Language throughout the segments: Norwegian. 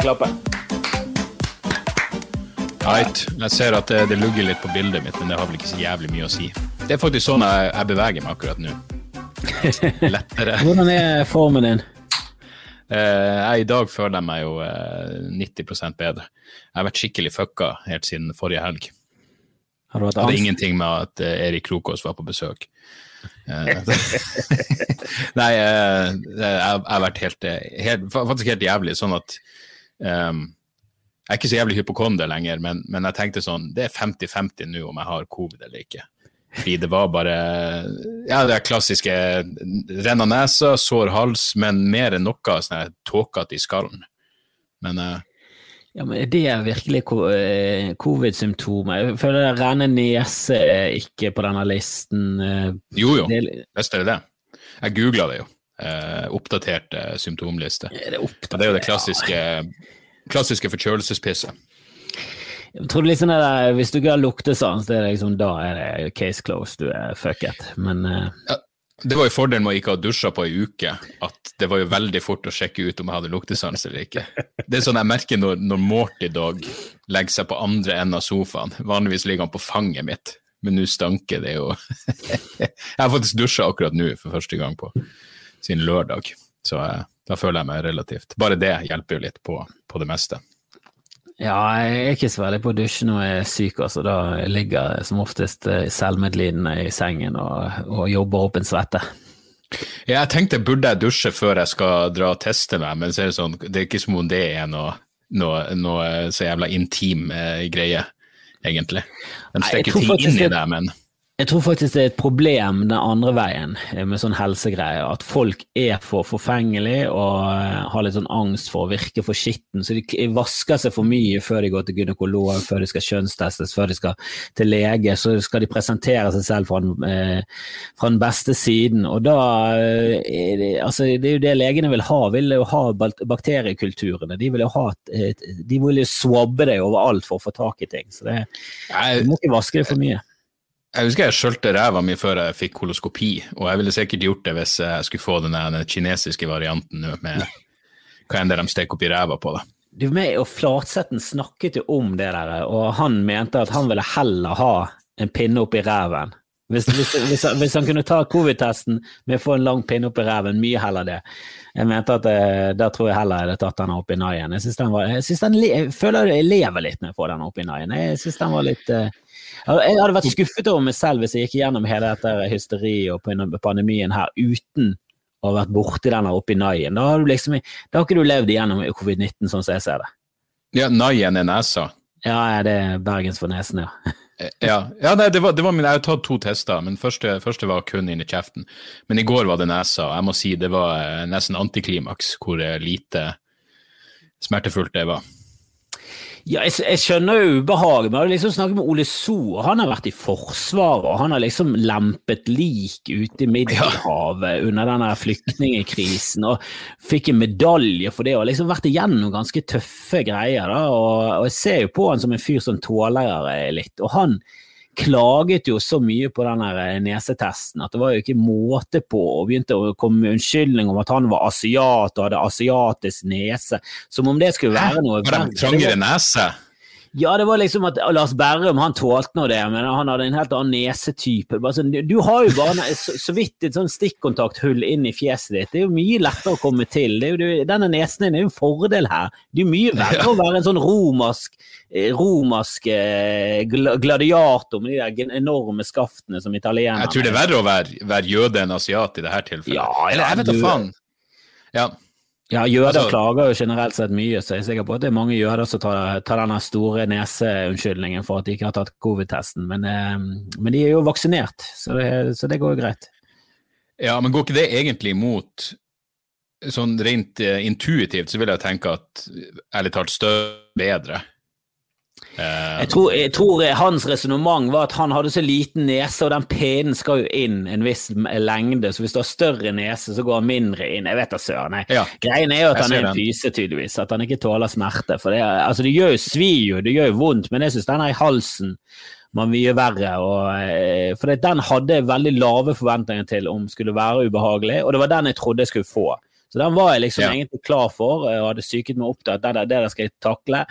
klappe. Right. Jeg ser at det, det lugger litt på bildet mitt, men det har vel ikke så jævlig mye å si. Det er faktisk sånn jeg, jeg beveger meg akkurat nå. Lettere. Hvordan er formen din? Eh, jeg, I dag føler jeg meg jo eh, 90% bedre. Jeg har vært skikkelig fucka helt siden forrige helg. Har du hatt Det hadde ingenting med at eh, Erik Krokås var på besøk. Eh, Nei, eh, jeg jeg har vært helt, eh, helt, faktisk helt jævlig. Sånn at ehm, Jeg er ikke så jævlig hypokonder lenger, men, men jeg tenkte sånn Det er 50-50 nå om jeg har covid eller ikke. Fordi det var bare Ja, det er klassiske renna nesa, sår hals, men mer enn noe sånn tåkete i skallen. Men uh, Ja, men Er virkelig eh, covid-symptomer? Jeg føler det rene nese er ikke på denne listen. eh, jo, jo, Det, visst er det det. Jeg googla det jo. Eh, oppdatert eh, symptomliste. er det opp, Ja, det er jo det klassiske, klassiske forkjølelsespisset. Tror liksom det der, Hvis du ikke har luktesans, det er liksom, da er det case closed. Du er fucket. Men eh, Det var jo fordelen med å ikke ha dusja på ei uke, at det var jo veldig fort å sjekke ut om jeg hadde luktesans eller ikke. Det er sånn jeg merker når, når Morty Dog legger seg på andre enden av sofaen. Vanligvis ligger han på fanget mitt, men nå stanker det jo Jeg har faktisk dusja akkurat nå for første gang på sin lørdag, så eh, da føler jeg meg relativt Bare det hjelper jo litt på, på det meste. ja, jeg er ikke så veldig på å dusje når jeg er syk. altså Da ligger jeg som oftest eh, selvmedlidende i sengen og, og jobber opp en svette. Ja, jeg tenkte burde jeg dusje før jeg skal dra og teste meg, men så er det sånn, det er ikke som om det er noe, noe, noe så jævla intim eh, greie, egentlig. De stikker ting inn i deg, men Jeg tror faktisk det er et problem den andre veien eh, med sånn helsegreier, at folk er for forfengelige og eh, har litt sånn angst for å virke for skitten, så de vasker seg for mye før de går til gynekolog, før de skal kjønnstestes, før de skal til lege, så skal de presentere seg selv fra den, eh, fra den beste siden, og da eh, altså, det er jo det legene vil ha, vil jo ha bakteriekulturene, de vil jo ha, de vil jo swabbe deg overalt for å få tak i ting, så det, du må ikke vaske det for mye. Jeg husker jeg skjølte ræva mi før jeg fikk koloskopi, og jeg ville sikkert gjort det hvis jeg skulle få den, der- den kinesiske varianten med hva enn det de steker opp i ræva på. da. Du, meg og Flatsetten snakket jo om det der, og han mente at han ville heller ha en pinne opp i ræven. Hvis, hvis, hvis, han- hvis han kunne ta covid-testen med å få en lang pinne opp i ræven, mye heller det. Jeg mente at Der da tror jeg heller jeg hadde tatt den opp i naien. Jeg, synes den var, jeg, synes den, jeg føler jeg lever litt når jeg får den opp i naien. Jeg synes den var litt eh, Jeg hadde vært skuffet over meg selv hvis jeg gikk gjennom hele dette hysteriet og pandemien her uten å ha vært borti den oppe i naien. Da har du liksom Da har ikke du levd igjennom covid-19 sånn som jeg ser det. Ja, Naien er nesa. Ja, det er Bergens for nesen, ja. Eh, Ja, ja nei, det var, det var min, jeg har tatt to tester, men første, første var kun inn i kjeften. Men i går var det nesa, og jeg må si det var eh, nesten antiklimaks hvor eh, lite smertefullt det var. Ja, jeg, jeg skjønner jo ubehaget, jeg har liksom snakket med Ole So, og han har vært i Forsvaret, og han har liksom lempet lik ute i Middelhavet under denne flyktningekrisen, og fikk en medalje for det, og liksom vært igjennom ganske tøffe greier, da, og, og jeg ser jo på han som en fyr som tåler litt, og han klaget jo så mye på den eh, nesetesten at det var jo ikke måte på, og begynte å komme med unnskyldning om at han var asiat og hadde asiatisk nese, som om det skulle være noe Var de trangere nese? Ja, det var liksom at Lars Berrum han tålte nå det, men han hadde en helt annen nesetype. Sånn, du, har jo bare så, så vidt et sånn stikkontakthull inn i fjeset ditt. Det er jo mye lettere å komme til. Det jo, denne nesen din er jo en fordel her. Det er jo mye verre å være en sånn romersk, eh, romersk eh, gladiator med de der enorme skaftene som italienerne Jeg tror det er verre å være, være jøde enn asiat i dette tilfellet. Ja, ja, Eller jeg vet da faen. Ja. Ja, jøder Altså- klager jo generelt sett mye, så jeg er sikker på at det er mange jøder som tar, tar denne store neseunnskyldningen for at de ikke har tatt covid-testen, men, eh, men de er jo vaksinert, så det, så det går jo greit. ja, men går ikke det egentlig imot Sånn rent eh, intuitivt så vil jeg tenke at ærlig talt støv bedre. Eh, Jeg tror, jeg tror hans resonnement var at han hadde så liten nese, og den pinnen skal jo inn en viss lengde, så hvis du har større nese, så går han mindre inn. Jeg vet da søren. Ja, Greien er jo at jeg han er en den. tydeligvis. At han ikke tåler smerte. For det, altså, det gjør jo svir jo, det gjør jo vondt, men jeg syns den er i halsen man mye verre. Og, eh, for den hadde jeg veldig lave forventninger til om skulle være ubehagelig, og det var den jeg trodde jeg skulle få. Så den var jeg liksom ja. egentlig klar for, og hadde psyket meg opp til at det, det, jeg skal jeg takle.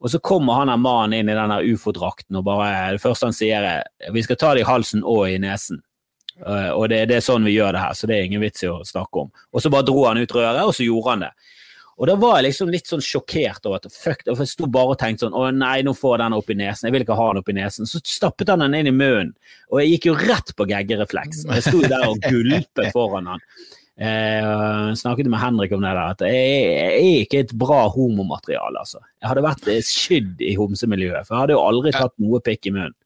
Og så kommer han der mannen inn i den ufo-drakten og bare Det første han sier er vi skal ta det i halsen og i nesen. Uh, og det, det, er sånn vi gjør det her, så det er ingen vits i å snakke om. Og så bare dro han ut røret, og så gjorde han det. Og da var jeg liksom litt sånn sjokkert over at fuck, jeg sto bare og tenkte sånn å nei, nå får jeg den opp i nesen, jeg vil ikke ha den opp i nesen. Så stappet han den inn i munnen, og jeg gikk jo rett på geggerefleks. Jeg sto der og gulpet foran han. Eh, snakket med Henrik om det der, at jeg, jeg er ikke et bra homomateriale, altså. Jeg hadde vært skydd i homsemiljøet, for jeg hadde jo aldri tatt noe pikk i munnen.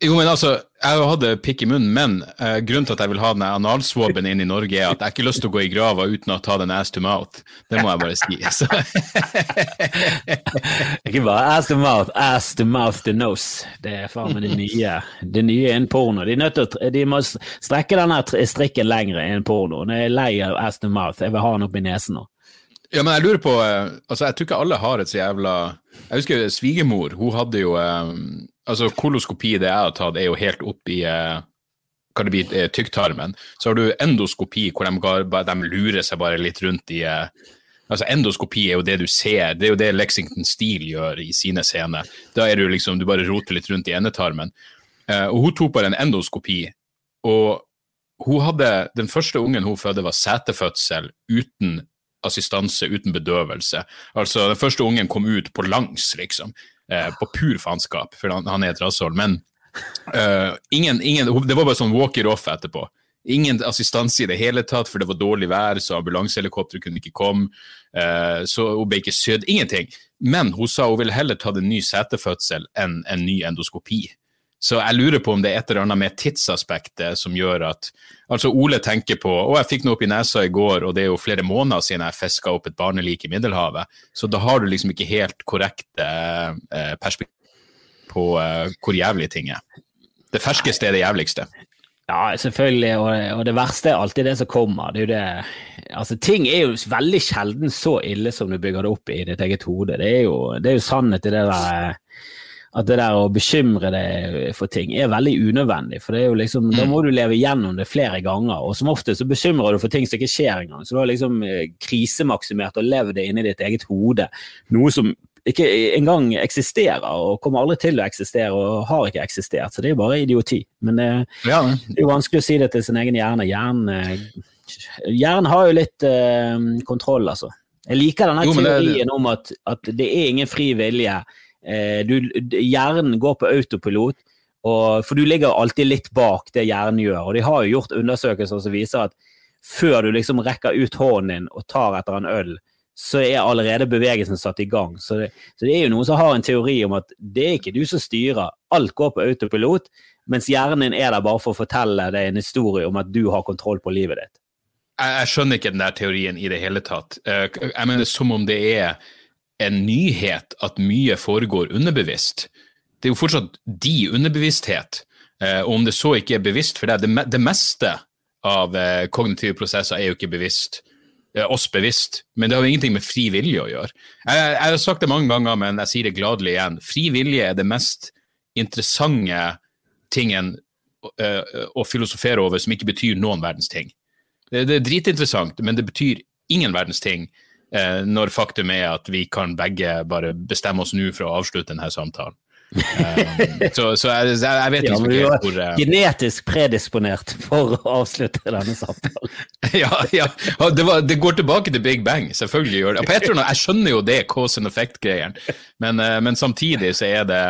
Jo, men altså, jeg hatt pikk i munnen, men uh, grunnen til at jeg vil ha den analswabben inn i Norge, er at jeg ikke har lyst til å gå i grava uten å ta den ass to mouth. Det må jeg bare si. ikke bare ass to mouth, ass to mouth to nose. Det er faen meg det nye. Det nye innen porno. De, å, de må strekke denne strikken lengre enn porno. Jeg er lei av ass to mouth. Jeg vil ha den opp i nesen nå. Ja, men jeg lurer på uh, Altså, jeg tror ikke alle har et så jævla Jeg husker svigermor, hun hadde jo um, altså Koloskopi, det jeg har tatt, er jo helt opp i uh, kan det bli uh, tykktarmen. Så har du endoskopi, hvor de, de, lurer seg bare litt rundt i uh, altså Endoskopi er jo det du ser, det er jo det Lexington Steele gjør i sine scener. Da er du liksom, du bare roter litt rundt i endetarmen. Og hun tok bare en endoskopi, og hun hadde, den første ungen hun fødte, var setefødsel uten assistanse, uten bedøvelse. Altså, den første ungen kom ut på langs, liksom eh, på pur faenskap, for han, han, er et rasshold. Men uh, ingen, ingen, det var bare sånn walker-off etterpå. Ingen assistanse i det hele tatt, for det var dårlig vær, så ambulansehelikopter kunne ikke komme. Uh, så hun ble ikke sydd. Ingenting. Men hun sa hun ville heller tatt en ny setefødsel enn en ny endoskopi. Så jeg lurer på om det er et eller annet med tidsaspektet som gjør at Altså, Ole tenker på Å, jeg fikk noe opp i nesa i går, og det er jo flere måneder siden jeg fiska opp et barnelik i Middelhavet. Så da har du liksom ikke helt korrekte eh, perspektiv på eh, hvor jævlig ting er. Det ferskeste er det jævligste. Ja, selvfølgelig, og, og, det verste er alltid det som kommer. Det er jo det Altså, ting er jo veldig sjelden så ille som du bygger det opp i ditt eget hode. Det er jo, det er jo sannhet i det der at det der å bekymre deg for ting er veldig unødvendig. For det er jo liksom, da må du leve gjennom det flere ganger, og som ofte så bekymrer du for ting som ikke skjer engang. Så du har liksom eh, krisemaksimert og levd det inni ditt eget hode. Noe som ikke engang eksisterer, og kommer aldri til å eksistere, og har ikke eksistert. Så det er jo bare idioti. Men det, ja. det er jo vanskelig å si det til sin egen hjerne. Hjernen, eh, hjernen har jo litt uh, kontroll, altså. Jeg liker denne jo, teorien det, om at, at det er ingen fri vilje Eh, du, hjernen går på autopilot, og, for du ligger alltid litt bak det hjernen gjør. Og de har jo gjort undersøkelser som viser at før du liksom rekker ut hånden din og tar etter en øl, så er allerede bevegelsen satt i gang. Så det, så det er jo noen som har en teori om at det er ikke du som styrer, alt går på autopilot, mens hjernen din er der bare for å fortelle deg en historie om at du har kontroll på livet ditt. Jeg, jeg skjønner ikke den der teorien i det hele tatt. Eh, jeg mener som om det er en nyhet at mye foregår underbevisst. Det er jo fortsatt de underbevissthet. Eh, og om det så ikke er bevisst for deg det, det, meste av eh, kognitive prosesser er jo ikke bevisst. Eh, oss bevisst. Men det har jo ingenting med fri vilje å gjøre. Jeg, jeg, har sagt det mange ganger, men jeg sier det gladelig igjen. Fri vilje er det mest interessante tingen å filosofere over som ikke betyr noen verdens ting. Det, det er dritinteressant, men det betyr ingen verdens ting eh, når faktum er at vi kan begge bare bestemme oss nå for å avslutte denne samtalen. um, så, så jeg, jeg, vet liksom ja, ikke hvor uh... Genetisk predisponert for å avslutte denne samtalen. ja, ja. Det, var, det, går tilbake til Big Bang, selvfølgelig gjør det. Annet, jeg skjønner jo det cause and effect-greien, men, uh, men, samtidig så er det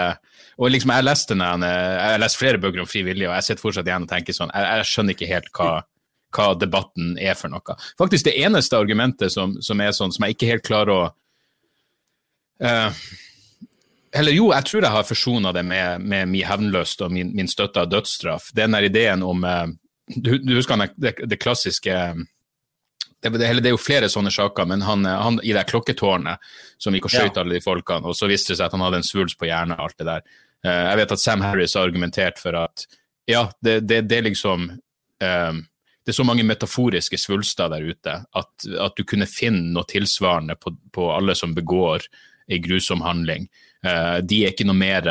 og liksom Jeg leste den, jeg har lest flere bøker om frivillige, og jeg sitter fortsatt igjen og tenker sånn Jeg, jeg skjønner ikke helt hva hva debatten er for noe. Faktisk det eneste argumentet som, som er sånn, som jeg ikke helt klarer å uh, Eller jo, jeg tror jeg har forsona det med, med min hevnlyst og min, min støtte av dødsstraff. Den der ideen om uh, du, du, husker det, det, klassiske det, det, det, er jo flere sånne saker, men han, han i det klokketårnet som gikk og skjøt ja. alle de folkene, og så viste det seg at han hadde en svulst på hjernen og alt det der. Uh, jeg vet at Sam Harris har argumentert for at ja, det, er liksom um, det er så mange metaforiske svulster der ute at, at du kunne finne noe tilsvarende på, på alle som begår en grusom handling. Uh, de er ikke noe mer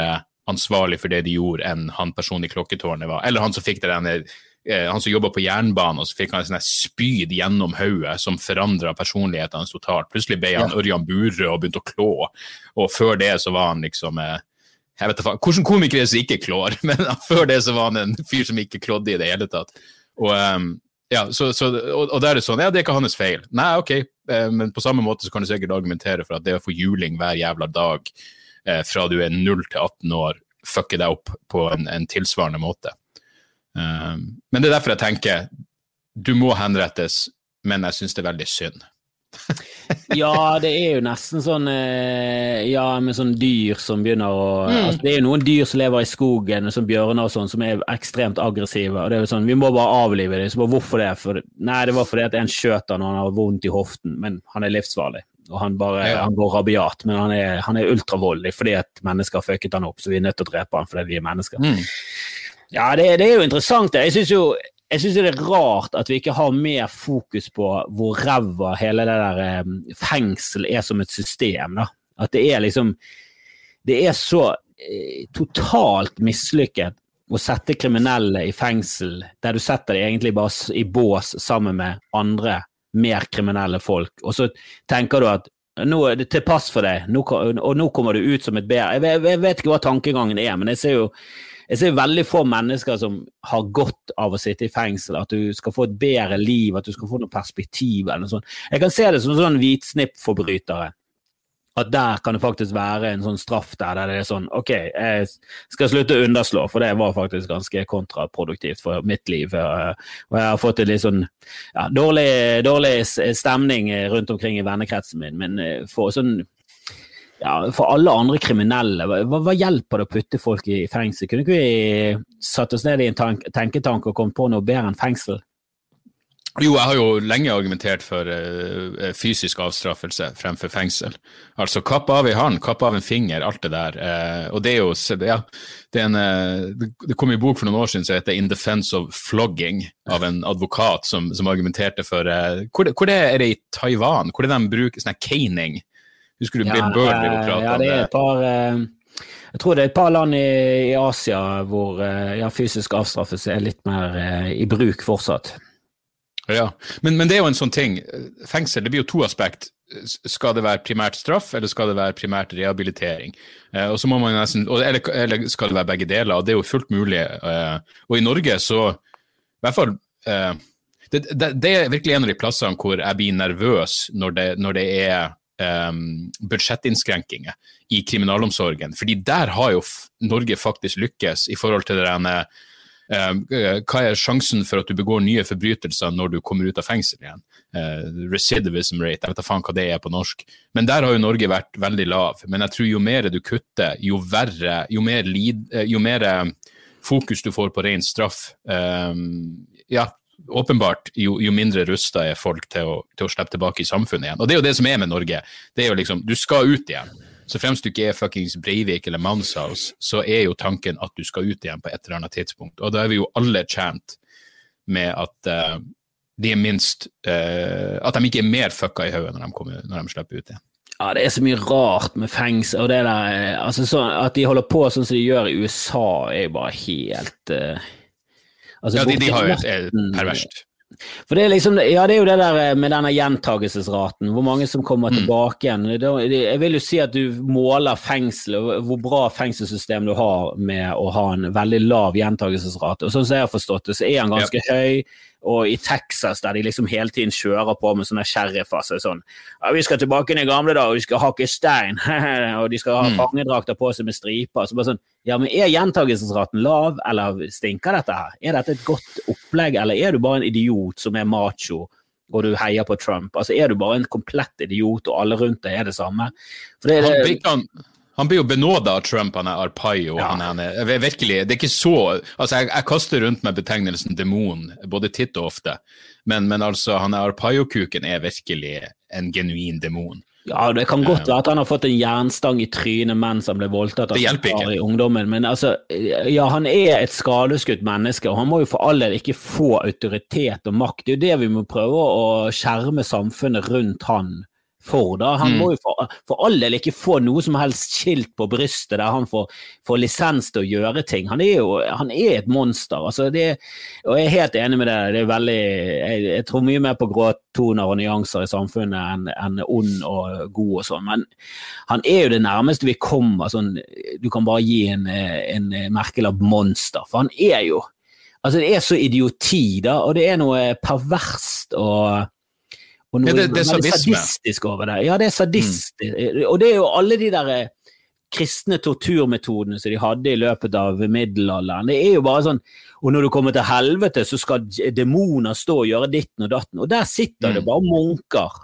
ansvarlig for det de gjorde, enn han personen i klokketårnet var. Eller han som fikk det denne eh, han som jobba på jernbanen, og så fikk han en sånn spyd gjennom hodet som forandra personligheten hans totalt. Plutselig ble han Ørjan Burøe og begynte å klå, og før det så var han liksom eh, jeg vet ikke, Hvilken komiker er det som ikke klår? Men før det så var han en fyr som ikke klådde i det hele tatt. Og, um, ja, så, så, og, og da er det sånn, ja, det er ikke hans feil. Nei, ok, eh, men på samme måte så kan du sikkert argumentere for at det å få juling hver jævla dag eh, fra du er 0 til 18 år, fucker deg opp på en, en tilsvarende måte. Um, men det er derfor jeg tenker du må henrettes, men jeg syns det er veldig synd. Ja, det er jo nesten sånn eh, Ja, med sånn dyr som begynner å mm. altså, Det er jo noen dyr som lever i skogen, som bjørner og sånn, som er ekstremt aggressive. og det er jo sånn, Vi må bare avlive dem. Så bare, hvorfor det? For, nei, det var fordi at en skjøt han han har vondt i hoften, men han er livsfarlig. Og han, bare, ja. han går rabiat, men han er, han er ultravoldelig fordi at mennesker har fucket han opp, så vi er nødt til å drepe han fordi vi er mennesker. Mm. Ja, det, det, er jo interessant. det. Jeg synes jo jeg syns det er rart at vi ikke har mer fokus på hvor ræva hele det der eh, fengsel er som et system. Da. At det er liksom Det er så eh, totalt mislykket å sette kriminelle i fengsel, der du setter dem egentlig bare i bås sammen med andre mer kriminelle folk, og så tenker du at nå er det til pass for deg, nå, og nå kommer du ut som et bedre jeg, jeg vet ikke hva tankegangen er, men jeg ser jo jeg ser veldig få mennesker som har godt av å sitte i fengsel, at du skal få et bedre liv, at du skal få noe perspektiv eller noe sånt. Jeg kan se det som sånn hvitsnippforbrytere. At der kan det faktisk være en sånn straff der, der det er sånn OK, jeg skal slutte å underslå, for det var faktisk ganske kontraproduktivt for mitt liv. Og jeg har fått en litt sånn ja, dårlig, dårlig stemning rundt omkring i vennekretsen min, men eh, for sånn ja, for alle andre kriminelle, hva, hva, hjelper det å putte folk i fengsel? Kunne ikke vi satt oss ned i en tank, tenketank og kommet på noe bedre enn fengsel? Jo, jeg har jo lenge argumentert for uh, fysisk avstraffelse fremfor fengsel. Altså kapp av ei hånd, kapp av en finger, alt det der. Uh, og det er jo ja, det, er en, uh, det kom i bok for noen år siden som heter 'In Defense of Flogging', av en advokat som, som argumenterte for hvor, hvor er det i Taiwan? Hvor er det de bruker sånn caning? Husker du ja, Burr ville ja, det er et par eh, Jeg tror det er et par land i, i Asia hvor eh, ja, fysisk avstraffelse er litt mer eh, i bruk fortsatt. Ja, men, men, det er jo en sånn ting. Fengsel det blir jo to aspekt. Skal det være primært straff, eller skal det være primært rehabilitering? Eh, og så må man nesten, eller, eller, skal det være begge deler? og Det er jo fullt mulig. Eh, og i Norge så I hvert fall eh, det, det, det, er virkelig en av de plassene hvor jeg blir nervøs når det, når det er um, budsjettinnskrenkinger i kriminalomsorgen. Fordi der har jo Norge faktisk lykkes i forhold til det denne Um, hva er sjansen for at du begår nye forbrytelser når du kommer ut av fengsel igjen? Uh, recidivism rate, jeg vet da faen hva det er på norsk. Men der har jo Norge vært veldig lav. Men jeg tror jo mer du kutter, jo verre, jo mer, lid, jo mer fokus du får på ren straff, ja, åpenbart, jo, jo mindre rusta er folk til å, til å, slippe tilbake i samfunnet igjen. Og det er jo det som er med Norge. Det er jo liksom, Du skal ut igjen. Så fremst du ikke er fuckings Breivik eller Manshaus, så er jo tanken at du skal ut igjen på et eller annet tidspunkt. Og da er vi jo alle tjent med at uh, de er minst uh, At de ikke er mer fucka i hodet når, når, de slipper ut igjen. Ja, det er så mye rart med fengsel, og eh, altså At de holder på sånn som de gjør i USA, er jo bare helt uh Altså, ja, de, de, har jo et perverst. For det er liksom, ja, det er jo det der eh, med denne gjentagelsesraten, hvor mange som kommer mm. tilbake igjen. Jeg vil jo si at du måler fengsel, hvor bra fengselssystem du har med å ha en veldig lav gjentagelsesrate. Og sånn som jeg har forstått det, så er han ganske ja. høy. Og i Texas, der de liksom hele tiden kjører på med sånne sherifer så sånn ja, 'Vi skal tilbake inn i gamle dager, vi skal hakke stein.' og de skal ha mm. fangedrakter på seg med striper. Så bare sånn Ja, men er gjentagelsesraten lav, eller stinker dette her? Er dette et godt opplegg, eller er du bare en idiot som er macho? og du heier på Trump. Altså Er du bare en komplett idiot, og alle rundt deg er det samme? For det, det, han blir jo benåda av Trump, han er Arpaio. Ja. Han er, virkelig, det er ikke så altså jeg, jeg, kaster rundt meg betegnelsen demon både titt og ofte, men, men altså, han er Arpaio-kuken er virkelig en genuin demon. Ja, Det kan godt være at han har fått en jernstang i trynet mens han ble voldtatt hjelper ikke. i ungdommen, men altså, ja, han er et skadeskutt menneske, og han må jo for all del ikke få autoritet og makt. Det er jo det vi må prøve å skjerme samfunnet rundt han for. da. Han mm. må jo for, for, all del ikke få noe som helst skilt på brystet der han får, får lisens til å gjøre ting. Han er jo han er et monster. altså det, og Jeg er helt enig med det. det er veldig, jeg, jeg tror mye mer på gråtoner og nyanser i samfunnet enn en ond og god og sånn. Men han er jo det nærmeste vi kommer. sånn, Du kan bare gi en, en merkelapp monster. For han er jo Altså, det er så idioti, da, og det er noe perverst og og noe ja, det, det er sadistisk over det. Ja, det er sadistisk. Mm. Og det er jo alle de der eh, kristne torturmetodene som de hadde i løpet av middelalderen. Det er jo bare sånn Og når du kommer til helvete, så skal demoner stå og gjøre ditten og datten. Og der sitter mm. det bare munker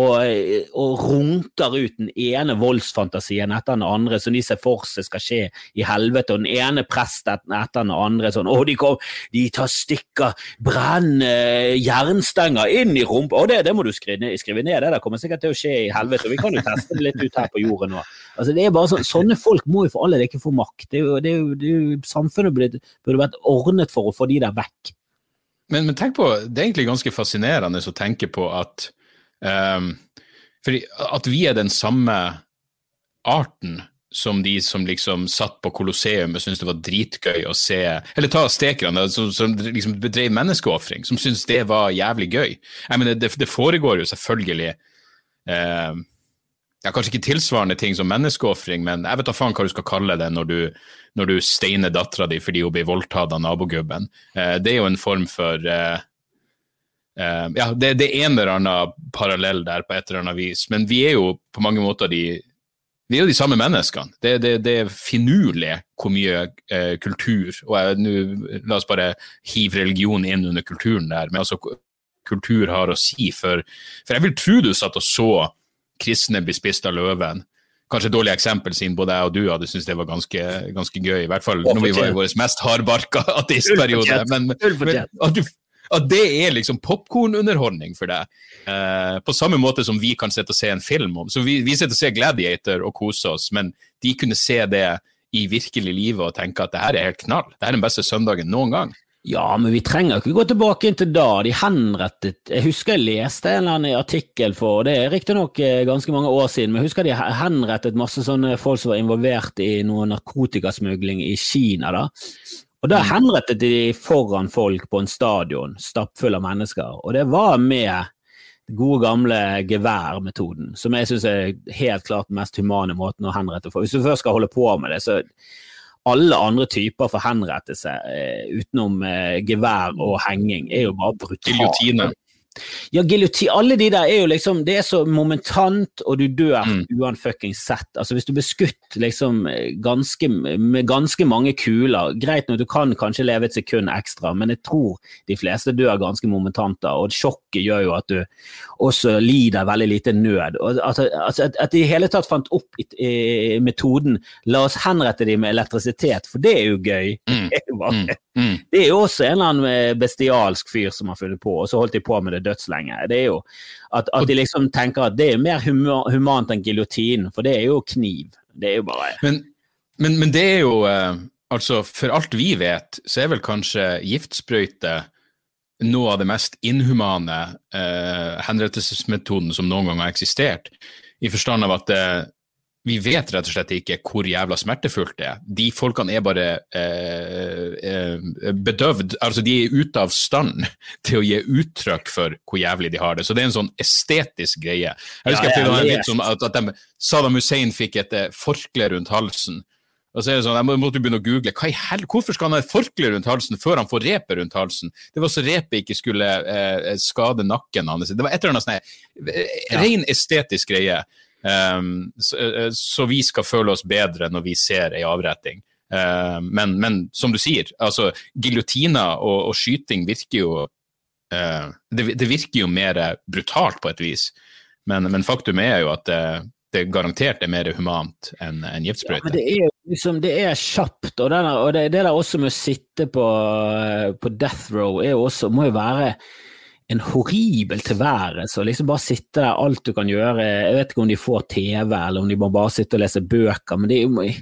og, og, runker ut den ene voldsfantasien etter den andre som de ser for seg skal skje i helvete, og den ene presten etter den andre sånn Å, de, kom, de tar stikker, brenner jernstenger inn i rumpa Og det, det må du skrive, skrive, ned, det der kommer sikkert til å skje i helvete. Vi kan jo teste det litt ut her på jorden nå. Altså, det er bare sånn, Sånne folk må jo for alle ikke få makt. Det er jo, det er jo, det er jo Samfunnet burde, burde vært ordnet for å få de der vekk. Men, men tenk på, det er egentlig ganske fascinerende å tenke på at Um, for at vi er den samme arten som de som liksom satt på Colosseum og syntes det var dritgøy å se Eller ta stekerne, som, som liksom bedrev menneskeofring, som syntes det var jævlig gøy. Jeg mener, det, det foregår jo selvfølgelig eh, ja, Kanskje ikke tilsvarende ting som menneskeofring, men jeg vet da faen hva du skal kalle det når du, når du steiner dattera di fordi hun blir voldtatt av nabogubben. Eh, det er jo en form for eh, Uh, ja, det, det, er en eller annen parallell der på et eller annet vis, men vi er jo på mange måter de vi er jo de samme menneskene. Det, det, det er finurlig hvor mye uh, kultur og jeg, nu, La oss bare hive religion inn under kulturen der, men altså kultur har å si. For, for jeg vil tro du satt og så kristne bli spist av løven. Kanskje et dårlig eksempel, siden både jeg og du hadde syntes det var ganske, ganske gøy. I hvert fall når vi var i vår mest hardbarka ateistperiode. Men, men at du at det er liksom popkornunderholdning for deg. Eh, på samme måte som vi kan sitte og se en film om. Så vi, vi sitter og ser Gladiator og koser oss, men de kunne se det i virkelig livet og tenke at det her er helt knall. Det er den beste søndagen noen gang. Ja, men vi trenger ikke gå tilbake inn til da. De henrettet Jeg husker jeg leste en eller annen artikkel for det er riktignok eh, ganske mange år siden, men jeg husker de henrettet masse sånne folk som var involvert i noe narkotikasmugling i Kina. da. Og da mm. henrettet de foran folk på en stadion stappfull av mennesker, og det var med den gode gamle geværmetoden, som jeg syns er helt klart den mest humane måten å henrette for. Hvis du først skal holde på med det, så alle andre typer for henrettelse eh, utenom eh, gevær og henging er jo bare brutalt. Ja, giljotin Alle de der er jo liksom Det er så momentant, og du dør mm. uanfuckings sett. Altså, hvis du blir skutt liksom ganske, med ganske mange kuler Greit nok, du kan kanskje leve et sekund ekstra, men jeg tror de fleste dør ganske momentant da, og sjokket gjør jo at du også lider veldig lite nød. Og at, altså, at de i hele tatt fant opp i, i, metoden 'la oss henrette dem med elektrisitet', for det er jo gøy. Mm. Det, er jo bare, mm. mm. det er jo også en eller annen bestialsk fyr som har funnet på, og så holdt de på med det dødslenge. Det er jo at, at de liksom tenker at det er mer humant enn giljotin, for det er jo kniv. Det er jo bare Men, men, men det er jo uh, Altså, for alt vi vet, så er vel kanskje giftsprøyte noe av det mest inhumane uh, henrettelsesmetoden som noen gang har eksistert. I forstand av at uh, vi vet rett og slett ikke hvor jævla smertefullt det er. De folkene er bare eh, eh, bedøvd. Altså, de er ute av stand til å gi uttrykk for hvor jævlig de har det. Så det er en sånn estetisk greie. Jeg husker ja, jeg, jeg, jeg, at, at de, Saddam Hussein fikk et eh, forkle rundt halsen. Og så er det sånn, Jeg måtte begynne å google hvorfor skal han ha et forkle rundt halsen før han får repet rundt halsen. Det var så repet ikke skulle eh, skade nakken hans. Det var et eller annet sånn ja. ren estetisk greie. Um, så, eh, så, vi skal føle oss bedre når vi ser ei avretting. Uh, men, men, som du sier, altså giljotiner og, og, skyting virker jo uh, det, det, virker jo mer brutalt på et vis. Men, men faktum er jo at det, det garantert er mer humant enn en giftsprøyte. Ja, det er liksom, det er kjapt, og, denne, og det, det, der også med å sitte på, på death row er jo også, må jo være en horribel tilværelse. og liksom Bare sitte der, alt du kan gjøre. Jeg vet ikke om de får TV, eller om de må bare sitte og lese bøker. Men er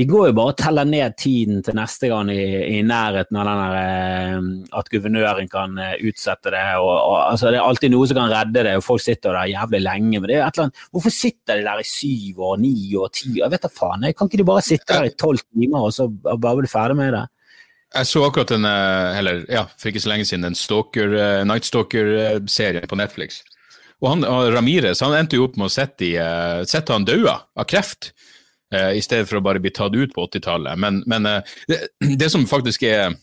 de går jo bare og teller ned tiden til neste gang i, i nærheten av den der, eh, at guvernøren kan eh, utsette det. Og, og, altså, det er alltid noe som kan redde det, og folk sitter der jævlig lenge. men det er et eller annet, Hvorfor sitter de der i syv år, ni år, ti? år? Jeg vet da faen. Jeg Kan ikke de bare sitte der i tolv timer og så bare bli ferdig med det? Jeg så akkurat en, eller ja, for ikke så lenge siden, en stalker, Night Stalker-serie på Netflix. Og han, Ramires han endte jo opp med å sette, sette han daua av kreft uh, i stedet for å bare bli tatt ut på 80-tallet. Men, men eh, det, det, som faktisk er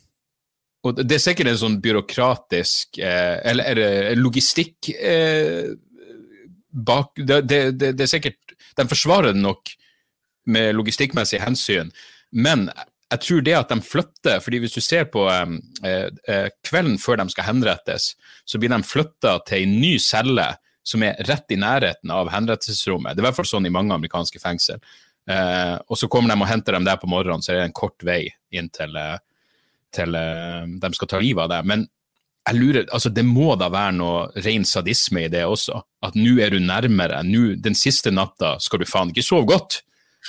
og Det er sikkert en sånn byråkratisk eh, eller, eller logistikk eh, bak det, det, det, er sikkert De forsvarer det nok med logistikkmessige hensyn, men jeg tror det at de flytter fordi Hvis du ser på eh, eh, kvelden før de skal henrettes, så blir de flytta til en ny celle som er rett i nærheten av henrettelsesrommet. Det er i hvert fall sånn i mange amerikanske fengsel. Eh, og så kommer de og henter dem der på morgenen, så er det en kort vei inn til, eh, til eh, de skal ta livet av deg. Men jeg lurer, altså det må da være noe ren sadisme i det også. At nå er du nærmere. Nå, den siste natta skal du faen ikke sove godt.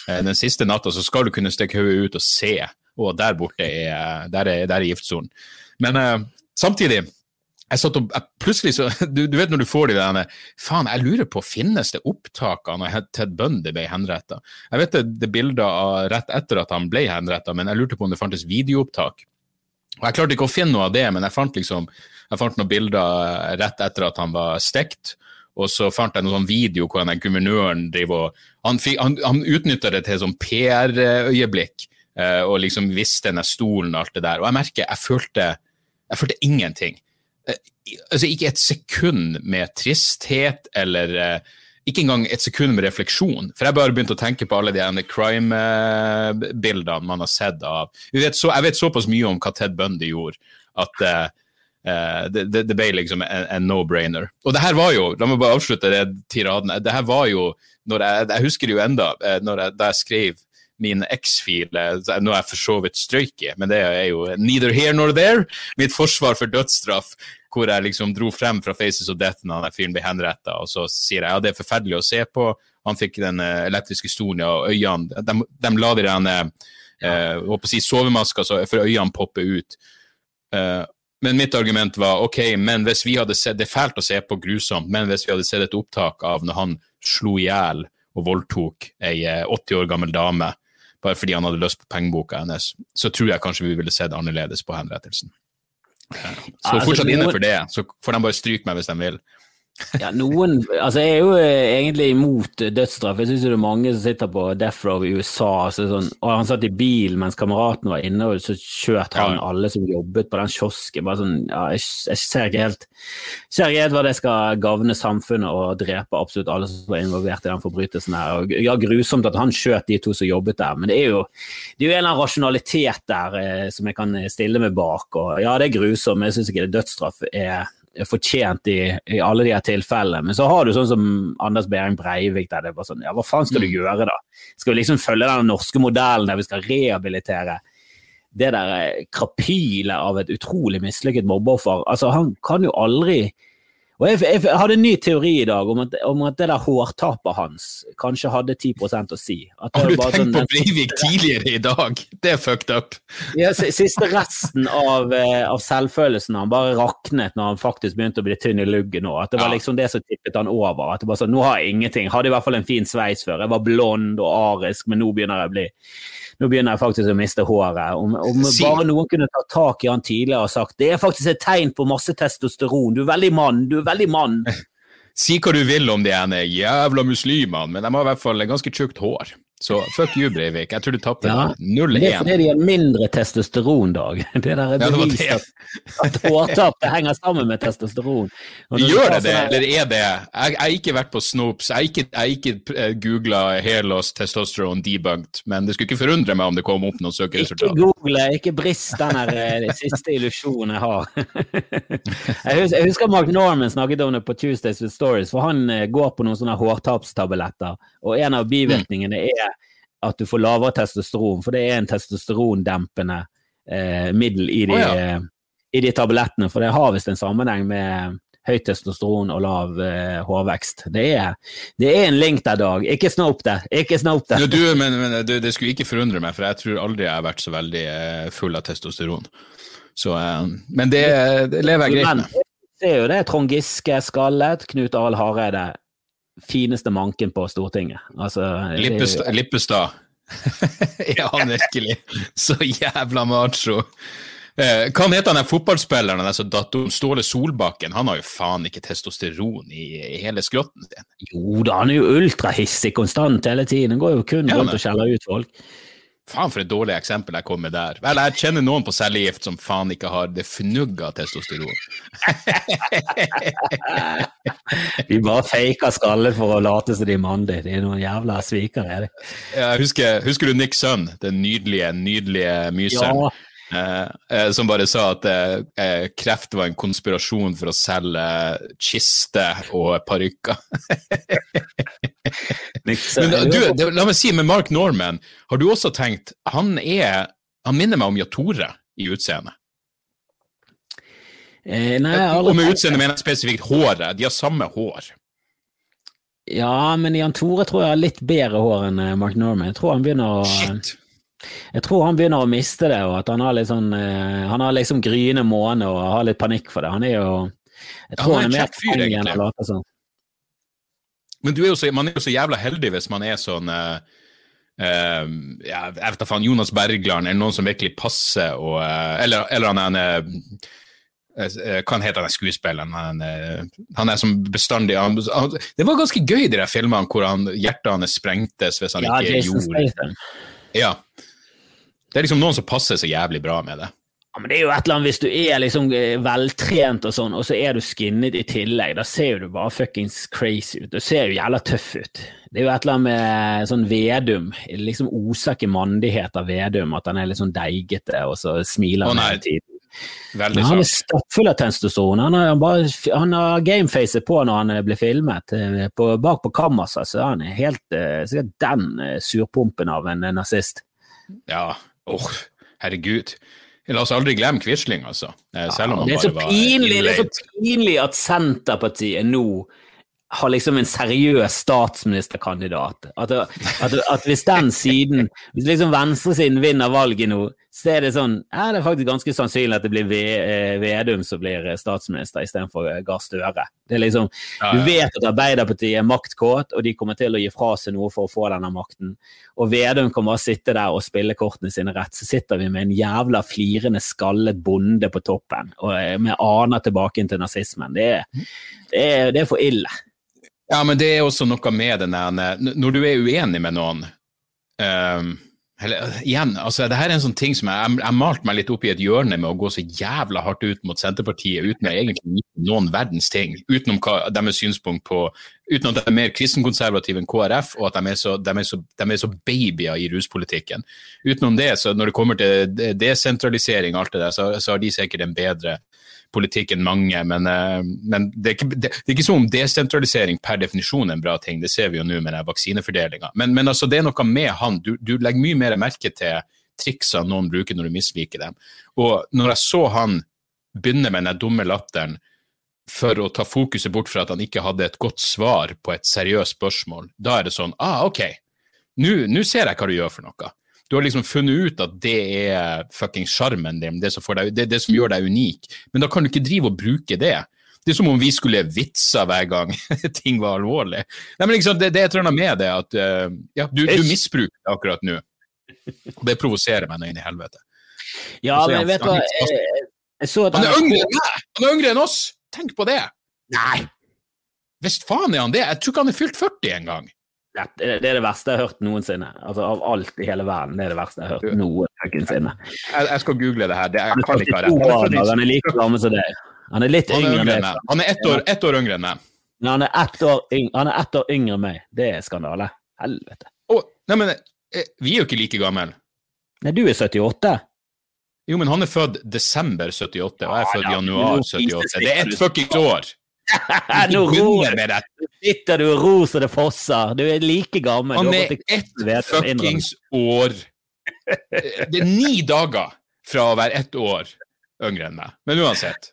Eh, den siste natta så skal du kunne stikke hodet ut og se. Og der borte er, der er, der er giftsonen. Men uh, samtidig jeg satt og, jeg, plutselig så, du, du, vet når du får de der Faen, jeg lurer på, finnes det opptak av når Ted Bundy ble henretta? Jeg vet det, det bilder av rett etter at han ble henretta, men jeg lurte på om det fantes videoopptak. Og Jeg klarte ikke å finne noe av det, men jeg fant liksom, jeg fant noen bilder rett etter at han var stekt. Og så fant jeg noen sånn video hvor den guvernøren driver og Han, han, han utnytta det til sånn PR-øyeblikk, eh, og liksom visste denne stolen og alt det der. Og jeg merker, jeg følte, jeg følte ingenting. Eh, altså ikke et sekund med tristhet eller uh, ikke engang et sekund med refleksjon. For jeg bare begynte å tenke på alle de crime-bildene man har sett av vet så, Jeg vet såpass mye om hva Ted Bundy gjorde, at uh, uh, det, det, ble liksom en, en no-brainer. Og det her var jo, la meg bare avslutte det tiraden, det her var jo jeg, jeg husker det jo enda, når jeg, da jeg skrev min X-fil, nå er jeg for så vidt strøyk i, men det er jo neither here nor there. Mitt forsvar for dødsstraff hvor jeg liksom dro frem fra Faces of Death når den fyren ble henretta, og så sier jeg ja, det er forferdelig å se på. Han fikk den elektriske stolen, og øynene De, de la de der håper å si sovemasker for øynene popper ut. Uh, men mitt argument var ok, men hvis vi hadde sett, det er fælt å se på grusomt, men hvis vi hadde sett et opptak av når han slo i hjel og voldtok ei 80 år gammel dame bare fordi han hadde lyst på pengeboka hennes, så tror jeg kanskje vi ville sett annerledes på henrettelsen. Står altså, fortsatt inne for det, så får de bare stryke meg hvis de vil. Ja, noen, altså Jeg er jo eh, egentlig imot dødsstraff. Jeg syns det er mange som sitter på death row i USA. Sånn, og Han satt i bil mens kameraten var inne, og så kjørte han ja. alle som jobbet på den kiosken. Bare sånn, ja, jeg, jeg, ser ikke helt ser ikke helt hva det skal gagne samfunnet å drepe absolutt alle som var involvert i den forbrytelsen. her. Og, ja, Grusomt at han skjøt de to som jobbet der, men det er jo, det er jo en eller annen rasjonalitet der eh, som jeg kan stille meg bak. og Ja, det er grusomt, men jeg syns ikke det dødsstraff er fortjent i, i, alle de her tilfellene. Men så har du sånn som Anders Behring Breivik, der det var sånn Ja, hva faen skal du mm. gjøre, da? Skal vi liksom følge den norske modellen der vi skal rehabilitere det der krapilet av et utrolig mislykket mobbeoffer? Altså, han kan jo aldri og jeg, jeg, hadde en ny teori i dag om at, om at det der hårtapet hans kanskje hadde 10% å si. Har du tenkt sånn, på Breivik tidligere i dag? Det er fucked up. Ja, siste resten av, eh, av selvfølelsen han bare raknet når han faktisk begynte å bli tynn i luggen nå. At det var liksom det som tippet han over. At det bare sånn, Nå har jeg ingenting. Hadde i hvert fall en fin sveis før. Jeg var blond og arisk, men nå begynner jeg å bli nå begynner jeg faktisk å miste håret. Om, om bare noen kunne ta tak i han tidligere og sagt det er faktisk et tegn på masse testosteron, du er veldig mann, du er veldig mann. Si hva du vil om de ene jævla muslimene, men de har i hvert fall ganske tjukt hår. Så fuck you, Breivik. Jeg tror du tapte ja, 0-1. Det er fordi de har mindre testosteron, Dag. Det der er bevist ja, at, hårtap henger sammen med testosteron. Gjør det det, eller er det Jeg har ikke vært på Snopes, jeg har ikke, jeg ikke uh, googla Helos loss testosterone debunked, men det skulle ikke forundre meg om det kom opp noen søkeresultater. Ikke google, ikke brist den her, uh, siste illusjonen jeg har. jeg, husker, Mark Norman snakket om det på Tuesdays with Stories, for han uh, går på noen sånne hårtapstabletter, og en av bivirkningene er at du får lavere testosteron, for det er en testosterondempende eh, middel i de, oh, ja. i de, tablettene. For det har visst en sammenheng med høyt testosteron og lav eh, hårvekst. Det er, det er en link der, Dag. Ikke snop det! Ikke snop det! Ja, du, men, men det, det, skulle ikke forundre meg, for jeg tror aldri jeg har vært så veldig eh, full av testosteron. Så, eh, men det, det, lever jeg greit med. Det er jo det. Trond Giske skallet, Knut Arild Hareide fineste manken på Stortinget. Altså, Lippestad. Lippestad. han virkelig. Så jævla macho. Eh, hva heter han fotballspilleren altså Ståle Solbakken? Han har jo faen ikke testosteron i, i hele skrotten sin. Jo da, han er jo ultrahissig konstant hele tiden. Han går jo kun rundt og skjeller ut folk. Faen for et dårlig eksempel jeg kom med der. Vel, jeg kjenner noen på cellegift som faen ikke har det fnugg av testosteron. de bare faker skalle for å late som de er mandig. De er noen jævla svikere. Ja, husker, husker, du Nick Sønn, den nydelige, nydelige myseren? Ja. Eh, eh, som bare sa at eh, eh, kreft var en konspirasjon for å selge kister og parykker. la meg si, med Mark Norman, har du også tenkt Han er Han minner meg om Jatore i utseendet. Eh, nei, og med utseende mener jeg spesifikt håret. De har samme hår. Ja, men Jan Tore tror jeg har litt bedre hår enn Mark Norman. Jeg tror han begynner å Shit. Jeg tror han begynner å miste det, og at han har litt sånn eh, Han har liksom gryende måne og har litt panikk for det. Han er jo Jeg tror han, han er, mer fyr, enn å late som. Men er så, man er jo så jævla heldig hvis man er sånn uh, uh, jeg vet da faen, Jonas Bergland, eller noen som virkelig passer, og, uh, eller, eller, han er en hva heter han skuespilleren? Han, han, er som bestandig han, Det var ganske gøy, de der filmene hvor han, hjertet hans sprengtes hvis han ja, ikke gjorde Ja. Det er liksom noen som passer så jævlig bra med det. Ja, men det er jo et eller annet Hvis du er liksom eh, veltrent og sånn, og så er du skinnet i tillegg, da ser du bare fuckings crazy ut. Du ser jo jævla tøff ut. Det er jo et eller annet med sånn Vedum. liksom oser ikke mandighet av Vedum, at han er litt sånn deigete og så smiler han hele tiden. Veldig han er stappfull av testosteron. Han har, bare, han har gamefacet på når han blir filmet. Eh, på, bak på kammerset så er han helt eh, sikkert den surpumpen av en nazist. Ja, Åh, oh, herregud. La oss aldri glemme Quisling, altså. Eh, selv om han det, bare pinlig, det er så pinlig at Senterpartiet nå har liksom en seriøs statsministerkandidat. At, at, at hvis den siden, hvis liksom venstresiden vinner valget nå, så er det sånn ja, det er faktisk ganske sannsynlig at det blir eh, Vedum som blir eh, statsminister istedenfor eh, Gahr Støre. Det er liksom, Du vet at Arbeiderpartiet er maktkåt, og de kommer til å gi fra seg noe for å få denne makten. Og Vedum kommer bare sitte der og spille kortene sine rett. Så sitter vi med en jævla flirende, skallet bonde på toppen, og med aner tilbake til nazismen. Det er, det er, det er for ille. Ja, men det er også noe med den der Når du er uenig med noen um eller, igjen, altså, det her er en sånn ting som jeg, jeg malte meg litt opp i et hjørne med å gå så jævla hardt ut mot Senterpartiet uten å egentlig vite noen verdens ting, utenom hva, deres synspunkt på Uten at de er mer kristenkonservative enn KrF, og at de er, så, de, er så, de er så, babyer i ruspolitikken. Utenom det, så når det kommer til desentralisering og alt det der, så, så har de sikkert en bedre politikk enn mange. Men, eh, men det, er ikke, det, det, er ikke, som om desentralisering per definisjon er en bra ting, det ser vi jo nå med vaksinefordelinga. Men, men altså, det er noe med han. Du, du legger mye mer merke til triksene noen bruker når du misliker dem. Og når jeg så han begynne med den dumme latteren for å ta fokuset bort fra at han ikke hadde et godt svar på et seriøst spørsmål, da er det sånn ah, ok, nå ser jeg hva du gjør for noe. Du har liksom funnet ut at det er fucking sjarmen din, det som, deg, det, det som gjør deg unik. Men da kan du ikke drive og bruke det. Det er som om vi skulle vitsa hver gang ting var alvorlig. Nei, men liksom, det, det er et eller annet med det at uh, ja, du, du misbruker det akkurat nå. Det provoserer meg nå inn i helvete. Ja, men vet du hva Han er yngre enn meg! Han er yngre enn oss! Tenk på det! Nei! Visst faen er han det! Jeg tror ikke han er fylt 40 engang. Det er det verste jeg har hørt noensinne. Altså Av alt i hele verden. Det er det verste jeg har hørt noensinne. Jeg, jeg skal google det her. Det, jeg kan ikke ha rett. Han er like gammel som deg. Han er litt yngre enn deg. Han er ett år, ett år yngre enn meg. Han er ett år, ett år yngre enn meg. Det er skandale. Helvete. Oh, nei, men eh, vi er jo ikke like gamle. Nei, du er 78. Jo, men han er født desember 78, og jeg er født januar 78. Det er ett fuckings år! Nå ror sitter du og roser det fosser. Du er like gammel. Han er ett fuckings år Det er ni dager fra å være ett år yngre enn meg. Men uansett.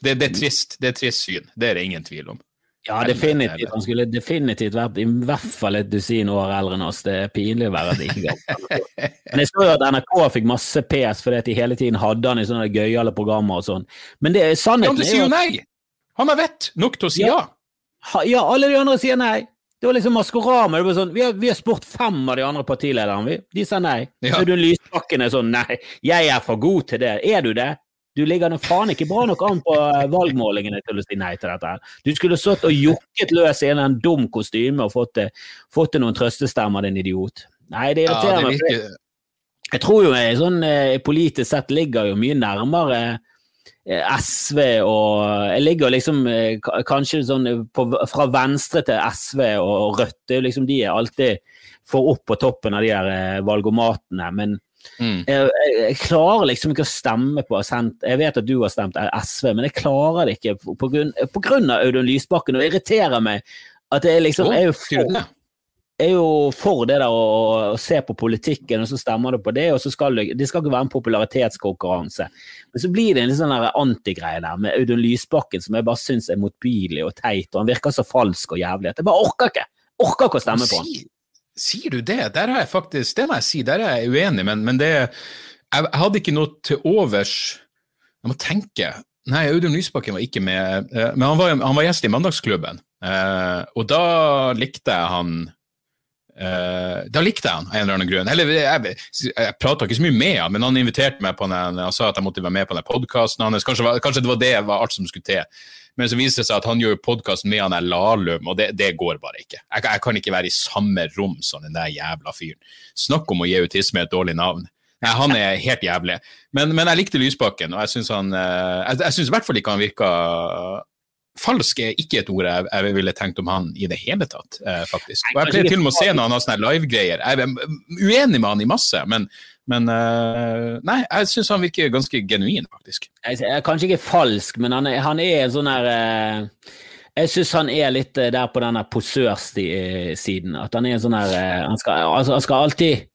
Det, det, er trist. Det er trist syn. Det er det ingen tvil om. Ja, definitivt. Han skulle definitivt vært i hvert fall et dusin år eldre enn oss. Det er pinlig å være like gammel. Men jeg så jo at NRK fikk masse pes fordi at de hele tiden hadde han i sånne gøyale programmer og sånn. Men det er sannheten Ja, du sier jo nei! Han har vett nok til å si ja. ja. Ja, alle de andre sier nei. Det var liksom Maskorama. Det var sånn, vi, har, vi har spurt fem av de andre partilederne, vi. De sa nei. Ja. Audun Lysbakken er sånn nei, jeg er for god til det. Er du det? Du ligger nå faen ikke bra nok an på eh, valgmålingene til å si nei til dette. Du skulle stått og jokket løs i en dum kostyme og fått, fått noen trøstestemmer, din idiot. Nei, det irriterer ja, meg. Jeg tror jo sånn eh, politisk sett ligger jo mye nærmere Eh, SV og Jeg ligger liksom eh, kanskje sånn på, fra venstre til SV og Rødt. Det er liksom De er alltid får opp på toppen av de her eh, valgomatene. Men mm. jeg, jeg, klarer liksom ikke å stemme på Jeg vet at du har stemt SV, men jeg klarer det ikke på grunn, på grunn av Audun Lysbakken. Og irriterer meg at jeg liksom er jo for er jo for det der å, å, se på politikken, og så stemmer du på det. og så skal Det, det skal ikke være en popularitetskonkurranse. Men så blir det en litt sånn antigreie der med Audun Lysbakken som jeg bare syns er motbydelig og teit. og Han virker så falsk og jævlig at jeg bare orker ikke orker ikke å stemme på han. Sier du det? Der har jeg faktisk, Det må jeg si, der er jeg uenig, men, men det Jeg hadde ikke noe til overs Jeg må tenke. Nei, Audun Lysbakken var ikke med, eh, men han var, han var gjest i Mandagsklubben. Eh, og da likte jeg han Uh, da likte jeg han av en eller annen grunn. Eller, jeg jeg prata ikke så mye med han, men han inviterte meg på den, han sa at jeg måtte være med på den podkasten hans. Kanskje, kanskje, det var det var alt som skulle til. Men så viser det seg at han gjør podkast med han er Lahlum, og det, det, går bare ikke. Jeg, jeg, kan ikke være i samme rom som den der jævla fyren. Snakk om å gi autisme et dårlig navn. Nei, han er helt jævlig. Men, men jeg likte Lysbakken, og jeg syns syns i hvert fall ikke han virka falsk er ikke et ord jeg, jeg, ville tenkt om han i det hele tatt, eh, faktisk. Og jeg pleier til og med å se når han har sånne live-greier. Jeg er uenig med han i masse, men, men uh, nei, jeg syns han virker ganske genuin, faktisk. Jeg, er kanskje ikke falsk, men han han er sånn her uh, Jeg syns han er litt uh, der på den posørsiden. At han er en sånn her han skal, altså, han skal alltid